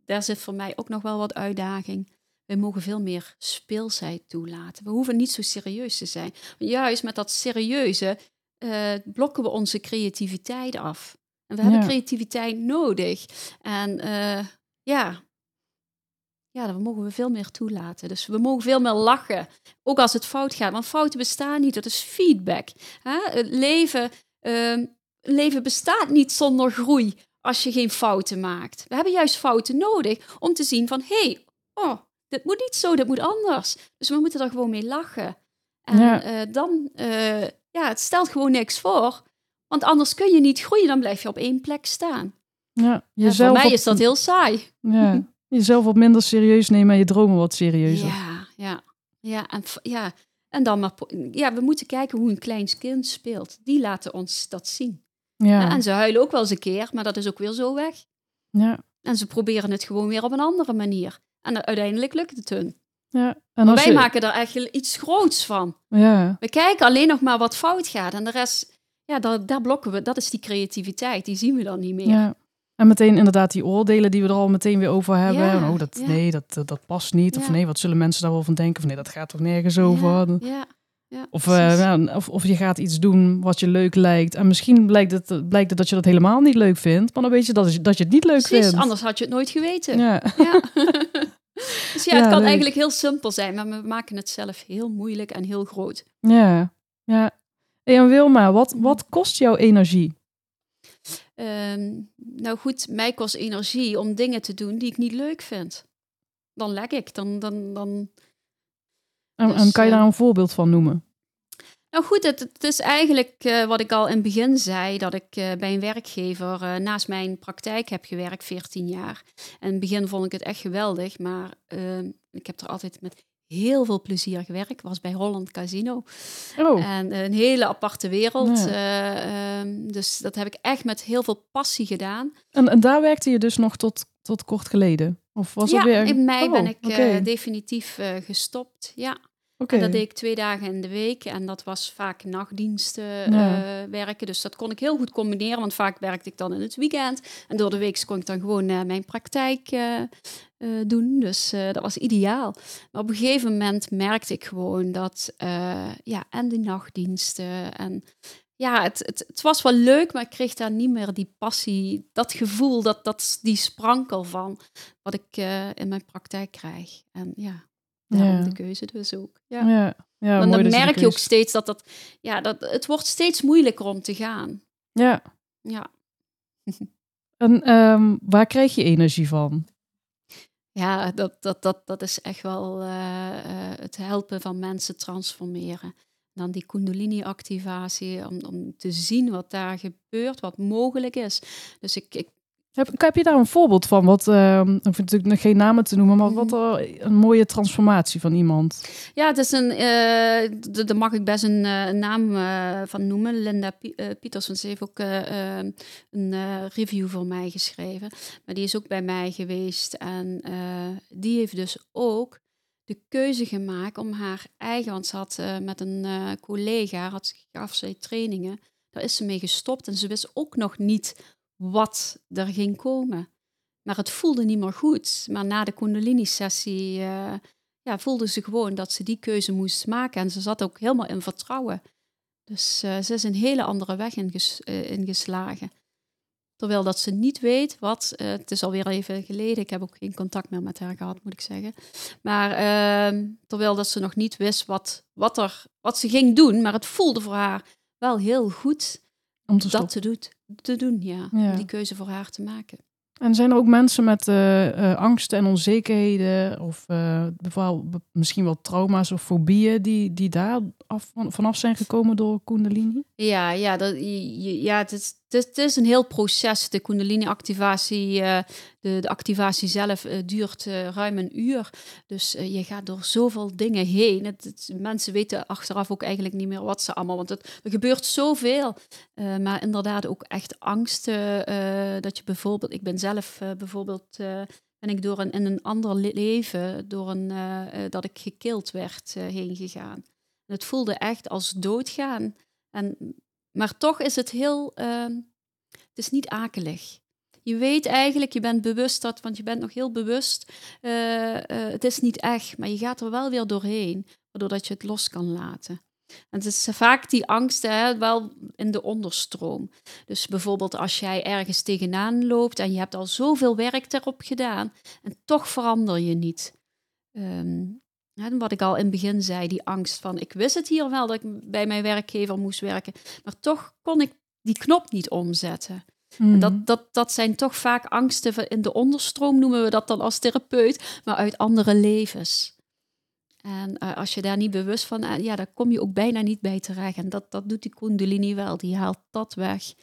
daar zit voor mij ook nog wel wat uitdaging. We mogen veel meer speelsheid toelaten. We hoeven niet zo serieus te zijn. Juist met dat serieuze eh, blokken we onze creativiteit af. En we hebben creativiteit nodig. En eh, ja, ja, dat mogen we veel meer toelaten. Dus we mogen veel meer lachen. Ook als het fout gaat. Want fouten bestaan niet. Dat is feedback. Hè? Het leven, ehm, leven bestaat niet zonder groei als je geen fouten maakt. We hebben juist fouten nodig om te zien van... hé, hey, oh, dit moet niet zo, dit moet anders. Dus we moeten er gewoon mee lachen. En Ja. eh, dan, eh, ja, het stelt gewoon niks voor. Want anders kun je niet groeien, dan blijf je op één plek staan. ja. Jezelf voor mij is dat heel saai. Ja, jezelf wat minder serieus nemen en je dromen wat serieuzer. Ja, ja, ja. En, ja. en dan maar, ja, we moeten kijken hoe een klein kind speelt. Die laten ons dat zien. Ja, En ze huilen ook wel eens een keer, maar dat is ook weer zo weg. ja, En ze proberen het gewoon weer op een andere manier. En uiteindelijk lukt het hun. ja. En Maar wij je, maken er eigenlijk iets groots van. ja, We kijken alleen nog maar wat fout gaat. En de rest, ja, daar, daar blokken we. Dat is die creativiteit. Die zien we dan niet meer. ja. En meteen inderdaad die oordelen die we er al meteen weer over hebben. Ja, oh, dat, ja. Nee, dat, dat, dat past niet. Of nee, wat zullen mensen daar wel van denken? Of nee, dat gaat toch nergens over. Ja, ja, ja, Of, eh, of, of je gaat iets doen wat je leuk lijkt. En misschien blijkt het, blijkt het dat je dat helemaal niet leuk vindt. Maar dan weet je dat, je- dat je het niet leuk Precies, vindt. anders had je het nooit geweten. Ja. Ja. dus ja, het kan leuk. eigenlijk heel simpel zijn, maar we maken het zelf heel moeilijk en heel groot. ja, ja. En Wilma, wat, wat kost jouw energie? Ehm, nou goed, mij kost energie om dingen te doen die ik niet leuk vind. Dan lek ik, dan, dan, dan... En, Dus, en kan je eh, daar een voorbeeld van noemen? Nou goed, het, het is eigenlijk eh, wat ik al in het begin zei, dat ik eh, bij een werkgever naast mijn praktijk heb gewerkt, 14 jaar. En in het begin vond ik het echt geweldig, maar ehm, ik heb er altijd met heel veel plezier gewerkt. Ik was bij Holland Casino. Oh, En een hele aparte wereld. Ja. eh, ehm, dus dat heb ik echt met heel veel passie gedaan. en, en daar werkte je dus nog tot, tot kort geleden? Of was ja, het weer... in mei Oh, ben ik eh, definitief eh, gestopt. Ja, En dat deed ik twee dagen in de week. En dat was vaak nachtdiensten Ja. eh, werken. Dus dat kon ik heel goed combineren. Want vaak werkte ik dan in het weekend. En door de week kon ik dan gewoon eh, mijn praktijk eh, doen. Dus dat was ideaal. Maar op een gegeven moment merkte ik gewoon dat... ja, en de nachtdiensten en... Ja, het, het, het was wel leuk, maar ik kreeg daar niet meer die passie, dat gevoel, dat, dat, die sprankel van wat ik in mijn praktijk krijg. En ja, daarom Ja. de keuze dus ook. Ja. Ja, ja Want dan merk je ook steeds dat, dat, ja, dat het wordt steeds moeilijker om te gaan. Ja, Ja, en ehm, waar krijg je energie van? ja dat, dat, dat, dat is echt wel eh, eh, het helpen van mensen transformeren. Dan die kundalini-activatie, om, om te zien wat daar gebeurt, wat mogelijk is. Dus ik, ik Heb, heb je daar een voorbeeld van? Wat, ehm ik vind natuurlijk nog geen namen te noemen, maar wat Mhm. een mooie transformatie van iemand. Ja, het is een, d- daar mag ik best een, eh, naam van noemen. Linda want ze heeft ook een review voor mij geschreven. Maar die is ook bij mij geweest. En die heeft dus ook de keuze gemaakt om haar eigen, want ze had met een collega, had, gaf ze trainingen. Daar is ze mee gestopt en ze wist ook nog niet wat er ging komen. Maar het voelde niet meer goed. Maar na de Kundalini-sessie eh, ja, voelde ze gewoon dat ze die keuze moest maken. En ze zat ook helemaal in vertrouwen. Dus eh, ze is een hele andere weg inges eh, ingeslagen. Terwijl dat ze niet weet wat, het is alweer even geleden, ik heb ook geen contact meer met haar gehad, moet ik zeggen. Maar ehm, terwijl dat ze nog niet wist wat, wat, er, wat ze ging doen, maar het voelde voor haar wel heel goed Om te dat stoppen. te, doet, te doen, ja. Ja. Om die keuze voor haar te maken. En zijn er ook mensen met eh, eh, angsten en onzekerheden, of eh, bijvoorbeeld misschien wel trauma's of fobieën, die, die daar af, vanaf zijn gekomen door Kundalini? Ja, ja, dat, ja het, is, het is, een heel proces. De Kundalini-activatie, uh, de, de, activatie zelf uh, duurt uh, ruim een uur. Dus je gaat door zoveel dingen heen. Het, mensen weten achteraf ook eigenlijk niet meer wat ze allemaal... Want het, er gebeurt zoveel. maar inderdaad ook echt angsten. dat je bijvoorbeeld... Ik ben zelf bijvoorbeeld... ben ik door een, in een ander leven, door een, dat ik gekild werd, heen gegaan. Het voelde echt als doodgaan. En maar toch is het heel, ehm, het is niet akelig. Je weet eigenlijk, je bent bewust dat, want je bent nog heel bewust, uh, het is niet echt, maar je gaat er wel weer doorheen, waardoor dat je het los kan laten. En het is vaak die angst hè, wel in de onderstroom. Dus bijvoorbeeld als jij ergens tegenaan loopt en je hebt al zoveel werk erop gedaan en toch verander je niet. Um, wat ik al in het begin zei, die angst van ik wist het hier wel dat ik bij mijn werkgever moest werken, maar toch kon ik die knop niet omzetten. Mm. Dat, dat, dat zijn toch vaak angsten in de onderstroom, noemen we dat dan als therapeut, maar uit andere levens. En uh, als je daar niet bewust van, uh, ja, daar kom je ook bijna niet bij terecht. En dat, dat doet die Kundalini wel, die haalt dat weg,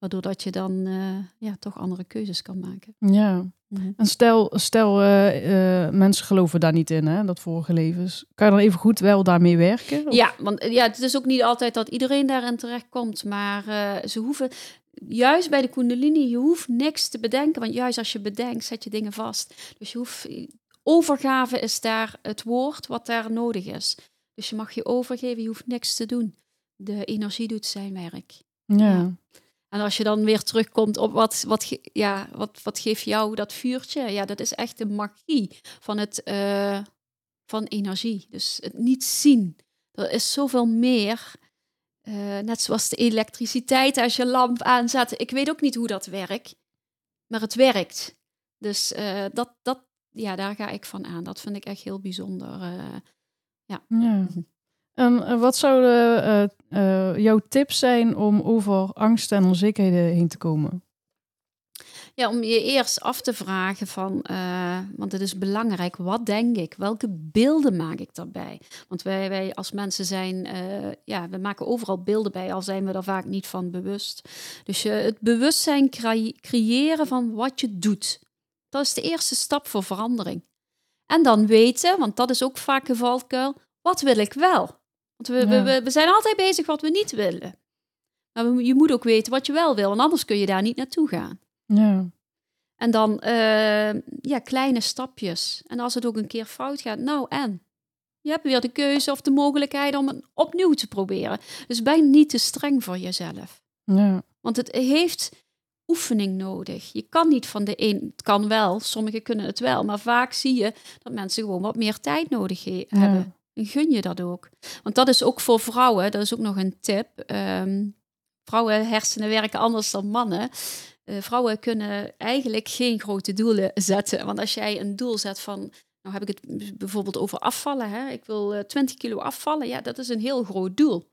waardoor dat je dan uh, ja, toch andere keuzes kan maken. Ja, Mhm. En stel, stel uh, uh, mensen geloven daar niet in, hè, dat vorige levens. Kan je dan even goed wel daarmee werken? Of? Ja, want ja, het is ook niet altijd dat iedereen daarin terecht komt. Maar ze hoeven, juist bij de Kundalini, je hoeft niks te bedenken. Want juist als je bedenkt, zet je dingen vast. Dus je hoeft, overgave is daar het woord wat daar nodig is. Dus je mag je overgeven, je hoeft niks te doen. De energie doet zijn werk. ja. ja. En als je dan weer terugkomt op wat, wat, ja, wat, wat geeft jou dat vuurtje? Ja, dat is echt de magie van, het, uh, van energie. Dus het niet zien. Er is zoveel meer. Uh, net zoals de elektriciteit als je lamp aanzet. Ik weet ook niet hoe dat werkt, maar het werkt. Dus uh, dat, dat, ja, daar ga ik van aan. Dat vind ik echt heel bijzonder. ja. ja. En eh, wat zouden uh, uh, jouw tips zijn om over angst en onzekerheden heen te komen? Ja, om je eerst af te vragen van, want het is belangrijk, wat denk ik? Welke beelden maak ik daarbij? Want wij, wij als mensen zijn, ja, we maken overal beelden bij, al zijn we er vaak niet van bewust. Dus het bewustzijn creëren van wat je doet. Dat is de eerste stap voor verandering. En dan weten, want dat is ook vaak een valkuil, wat wil ik wel? Want we, we, we, zijn altijd bezig wat we niet willen. Maar je moet ook weten wat je wel wil, want anders kun je daar niet naartoe gaan. Ja. En dan uh, ja, kleine stapjes. En als het ook een keer fout gaat, nou en? Je hebt weer de keuze of de mogelijkheid om het opnieuw te proberen. Dus ben niet te streng voor jezelf. Ja. Want het heeft oefening nodig. Je kan niet van de een, het kan wel, sommigen kunnen het wel, maar vaak zie je dat mensen gewoon wat meer tijd nodig hebben gun je dat ook. Want dat is ook voor vrouwen, dat is ook nog een tip. Um, vrouwen hersenen werken anders dan mannen. Uh, vrouwen kunnen eigenlijk geen grote doelen zetten. Want als jij een doel zet van, nou heb ik het bijvoorbeeld over afvallen. Hè? Ik wil 20 eh, kilo afvallen. Ja, dat is een heel groot doel.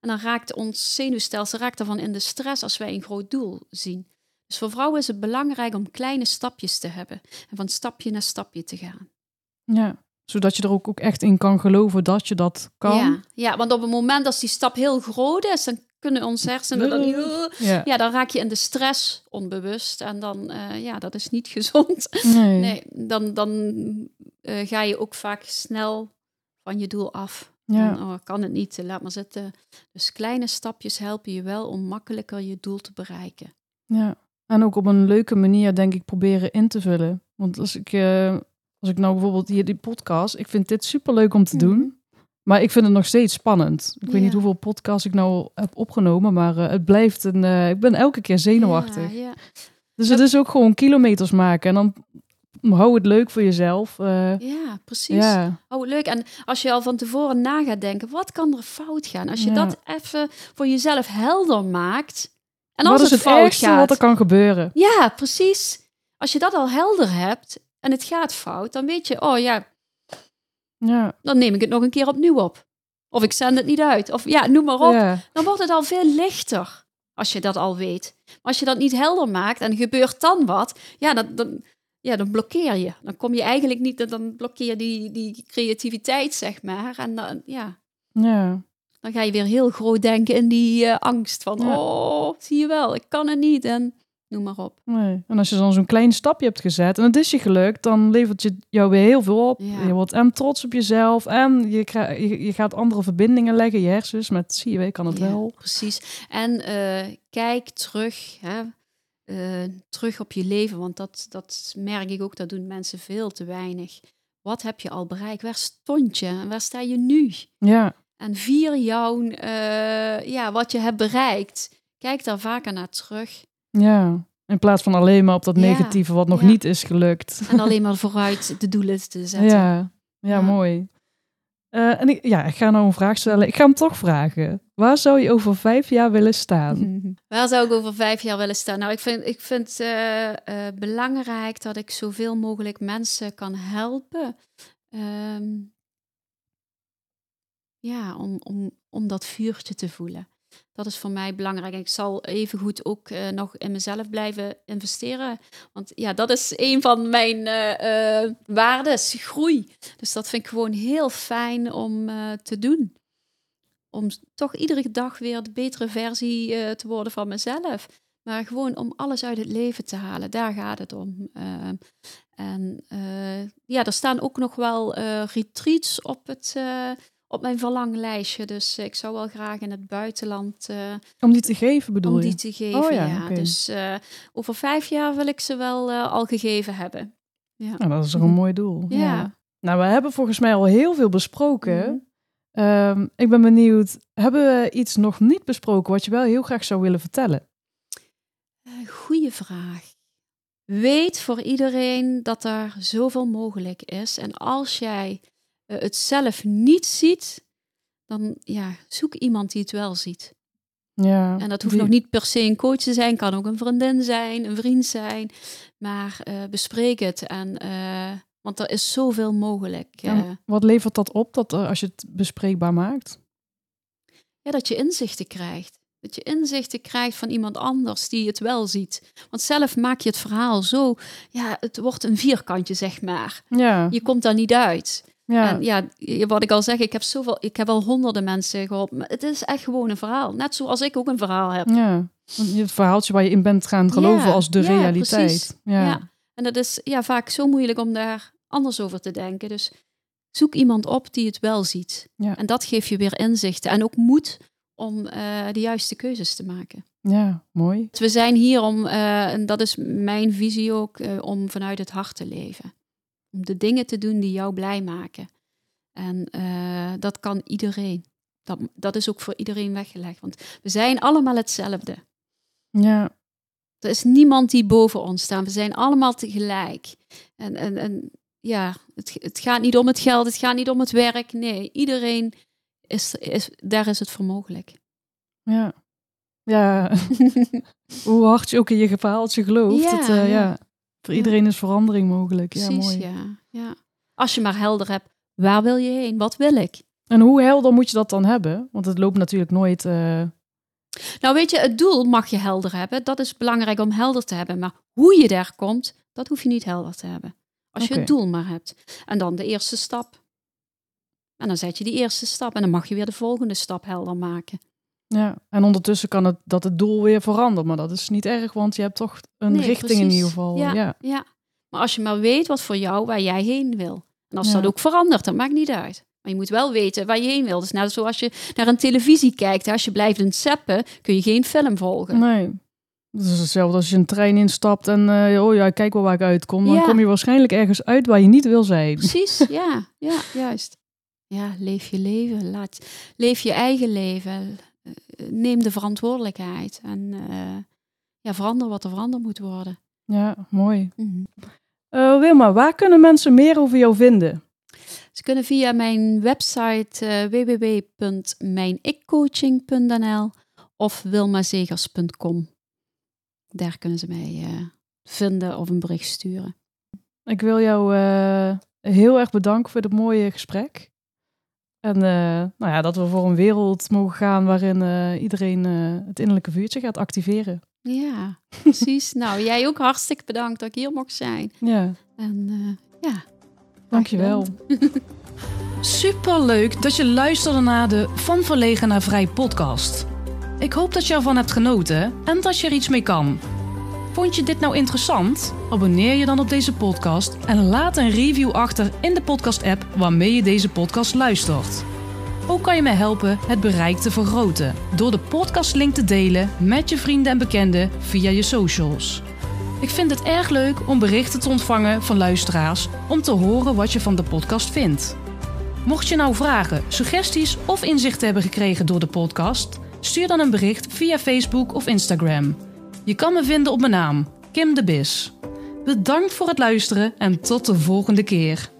En dan raakt ons zenuwstelsel raakt daarvan in de stress als wij een groot doel zien. Dus voor vrouwen is het belangrijk om kleine stapjes te hebben en van stapje naar stapje te gaan. Ja, zodat je er ook, ook echt in kan geloven dat je dat kan. Ja, ja, want op het moment dat die stap heel groot is, dan kunnen onze hersenen dan niet... Ja. ja. dan raak je in de stress onbewust. En dan, uh, ja, dat is niet gezond. Nee. nee dan dan uh, ga je ook vaak snel van je doel af. Ja. Dan, oh, kan het niet, laat maar zitten. Dus kleine stapjes helpen je wel om makkelijker je doel te bereiken. Ja, en ook op een leuke manier, denk ik, proberen in te vullen. Want als ik... Uh als ik nou bijvoorbeeld hier die podcast, ik vind dit super leuk om te doen. Mhm. Maar ik vind het nog steeds spannend. Ik weet niet hoeveel podcasts ik nou heb opgenomen, maar uh, het blijft een. Uh, ik ben elke keer zenuwachtig. Ja, dus het is ook gewoon kilometers maken. En dan hou het leuk voor jezelf. Uh, ja, precies. Hou het leuk. En als je al van tevoren na gaat denken, wat kan er fout gaan? Als je dat even voor jezelf helder maakt. En als wat is het, het fout gaat, wat er kan gebeuren? Ja, precies. Als je dat al helder hebt en het gaat fout, dan weet je, oh ja, ja. dan neem ik het nog een keer opnieuw op. Of ik zend het niet uit. Of ja, noem maar op. Dan wordt het al veel lichter als je dat al weet. Maar als je dat niet helder maakt en gebeurt dan wat, ja, dan, dan, ja, dan blokkeer je. Dan kom je eigenlijk niet, dan blokkeer je die, die creativiteit, zeg maar. En dan, ja. Ja. dan ga je weer heel groot denken in die eh, angst van, Ja. oh, zie je wel, ik kan het niet en noem maar op. Nee. En als je dan zo'n klein stapje hebt gezet en het is je gelukt, dan levert je jou weer heel veel op. Ja. Je wordt en trots op jezelf en je, je, je gaat andere verbindingen leggen, je hersens, met zie je, kan het Ja, wel. Precies. En eh, kijk terug, hè, eh, terug op je leven, want dat, dat merk ik ook, dat doen mensen veel te weinig. Wat heb je al bereikt? Waar stond je en waar sta je nu? Ja, En vier jouw, eh, ja, wat je hebt bereikt. Kijk daar vaker naar terug. Ja. In plaats van alleen maar op dat negatieve wat nog Ja. niet is gelukt. En alleen maar vooruit de doelen te zetten. Ja, ja, Ja. mooi. Eh, en ik, ja, ik ga nou een vraag stellen. Ik ga hem toch vragen. Waar zou je over vijf jaar willen staan? Waar zou ik over vijf jaar willen staan? Nou, ik vind, ik vind het eh, eh, belangrijk dat ik zoveel mogelijk mensen kan helpen. Ehm, ja, om, om, om dat vuurtje te voelen. Dat is voor mij belangrijk. Ik zal evengoed ook eh, nog in mezelf blijven investeren. Want ja, dat is een van mijn eh, waardes, groei. Dus dat vind ik gewoon heel fijn om te doen. Om toch iedere dag weer de betere versie te worden van mezelf. Maar gewoon om alles uit het leven te halen. Daar gaat het om. Ehm, en ja, er staan ook nog wel eh, retreats op, het, op mijn verlanglijstje. Dus ik zou wel graag in het buitenland eh, Om die te geven bedoel om je? die te geven. Oh ja. Dus eh, over vijf jaar wil ik ze wel eh, al gegeven hebben. Ja. Nou, dat is toch een mooi doel. Ja. Nou, we hebben volgens mij al heel veel besproken. Mhm. Ehm, ik ben benieuwd, hebben we iets nog niet besproken wat je wel heel graag zou willen vertellen? Eh, Goeie vraag. Weet voor iedereen dat er zoveel mogelijk is. En als jij eh, het zelf niet ziet, dan ja, zoek iemand die het wel ziet. Ja, En dat hoeft die- nog niet per se een coach te zijn, kan ook een vriendin zijn, een vriend zijn. Maar eh, bespreek het. En, eh, want er is zoveel mogelijk. Ja, eh. wat levert dat op dat, eh, als je het bespreekbaar maakt? Ja, dat je inzichten krijgt. Dat je inzichten krijgt van iemand anders die het wel ziet. Want zelf maak je het verhaal zo, ja, het wordt een vierkantje, zeg maar. Ja, Je komt daar niet uit. Ja, En ja, wat ik al zeg, ik heb zoveel, ik heb al honderden mensen geholpen. Maar het is echt gewoon een verhaal. Net zoals ik ook een verhaal heb. ja. Het verhaaltje waar je in bent gaan geloven Ja, als de ja, realiteit. precies. Ja. Ja. En dat is ja, vaak zo moeilijk om daar anders over te denken. Dus zoek iemand op die het wel ziet. Ja. En dat geeft je weer inzichten. En ook moed om eh, de juiste keuzes te maken. ja, mooi. Dus we zijn hier om, eh, en dat is mijn visie ook, eh, om vanuit het hart te leven. Om de dingen te doen die jou blij maken. En eh, dat kan iedereen. Dat, dat is ook voor iedereen weggelegd. Want we zijn allemaal hetzelfde. Ja, Er is niemand die boven ons staat. We zijn allemaal tegelijk. En, en, en ja, het, het gaat niet om het geld, het gaat niet om het werk. Nee, iedereen is, is daar is het voor mogelijk. ja. Ja, hoe hard je ook in je verhaaltje gelooft. Ja, het, eh, ja. ja. Voor iedereen is verandering mogelijk. Ja, Precies, mooi. ja, ja. Als je maar helder hebt, waar wil je heen? Wat wil ik? En hoe helder moet je dat dan hebben? Want het loopt natuurlijk nooit... eh, Nou weet je, het doel mag je helder hebben. Dat is belangrijk om helder te hebben. Maar hoe je daar komt, dat hoef je niet helder te hebben. Als je het doel maar hebt. En dan de eerste stap. En dan zet je die eerste stap. En dan mag je weer de volgende stap helder maken. Ja, en ondertussen kan het dat het doel weer verandert, maar dat is niet erg, want je hebt toch een Nee, richting in ieder geval. Ja, Ja. Ja. Maar als je maar weet wat voor jou, waar jij heen wil. En als Ja. dat ook verandert, dat maakt niet uit. Maar je moet wel weten waar je heen wil. Dus net zoals je naar een televisie kijkt. Als je blijft een zeppen, kun je geen film volgen. Nee. Dat is hetzelfde als je een trein instapt en eh, oh ja, kijk wel waar ik uitkom. Dan Ja. kom je waarschijnlijk ergens uit waar je niet wil zijn. Precies, ja, ja, juist. Ja, leef je leven. Laat, leef je eigen leven. Eh, Neem de verantwoordelijkheid. En eh, ja, verander wat er veranderd moet worden. Ja, mooi. Mhm. Eh, Wilma, waar kunnen mensen meer over jou vinden? Ze kunnen via mijn website eh www.mijnikcoaching.nl of wilmazegers.com. Daar kunnen ze mij vinden of een bericht sturen. Ik wil jou heel erg bedanken voor dit mooie gesprek. En eh, nou ja, dat we voor een wereld mogen gaan waarin eh, iedereen eh, het innerlijke vuurtje gaat activeren. Ja, precies. nou, jij ook hartstikke bedankt dat ik hier mocht zijn. Ja, En ja, dankjewel. gedaan. Super leuk dat je luisterde naar de Van Verlegen naar Vrij podcast. Ik hoop dat je ervan hebt genoten en dat je er iets mee kan. Vond je dit nou interessant? Abonneer je dan op deze podcast en laat een review achter in de podcast-app waarmee je deze podcast luistert. Ook kan je mij helpen het bereik te vergroten door de podcastlink te delen met je vrienden en bekenden via je socials. Ik vind het erg leuk om berichten te ontvangen van luisteraars om te horen wat je van de podcast vindt. Mocht je nou vragen, suggesties of inzichten hebben gekregen door de podcast, stuur dan een bericht via Facebook of Instagram. Je kan me vinden op mijn naam, Kim de Bis. Bedankt voor het luisteren en tot de volgende keer.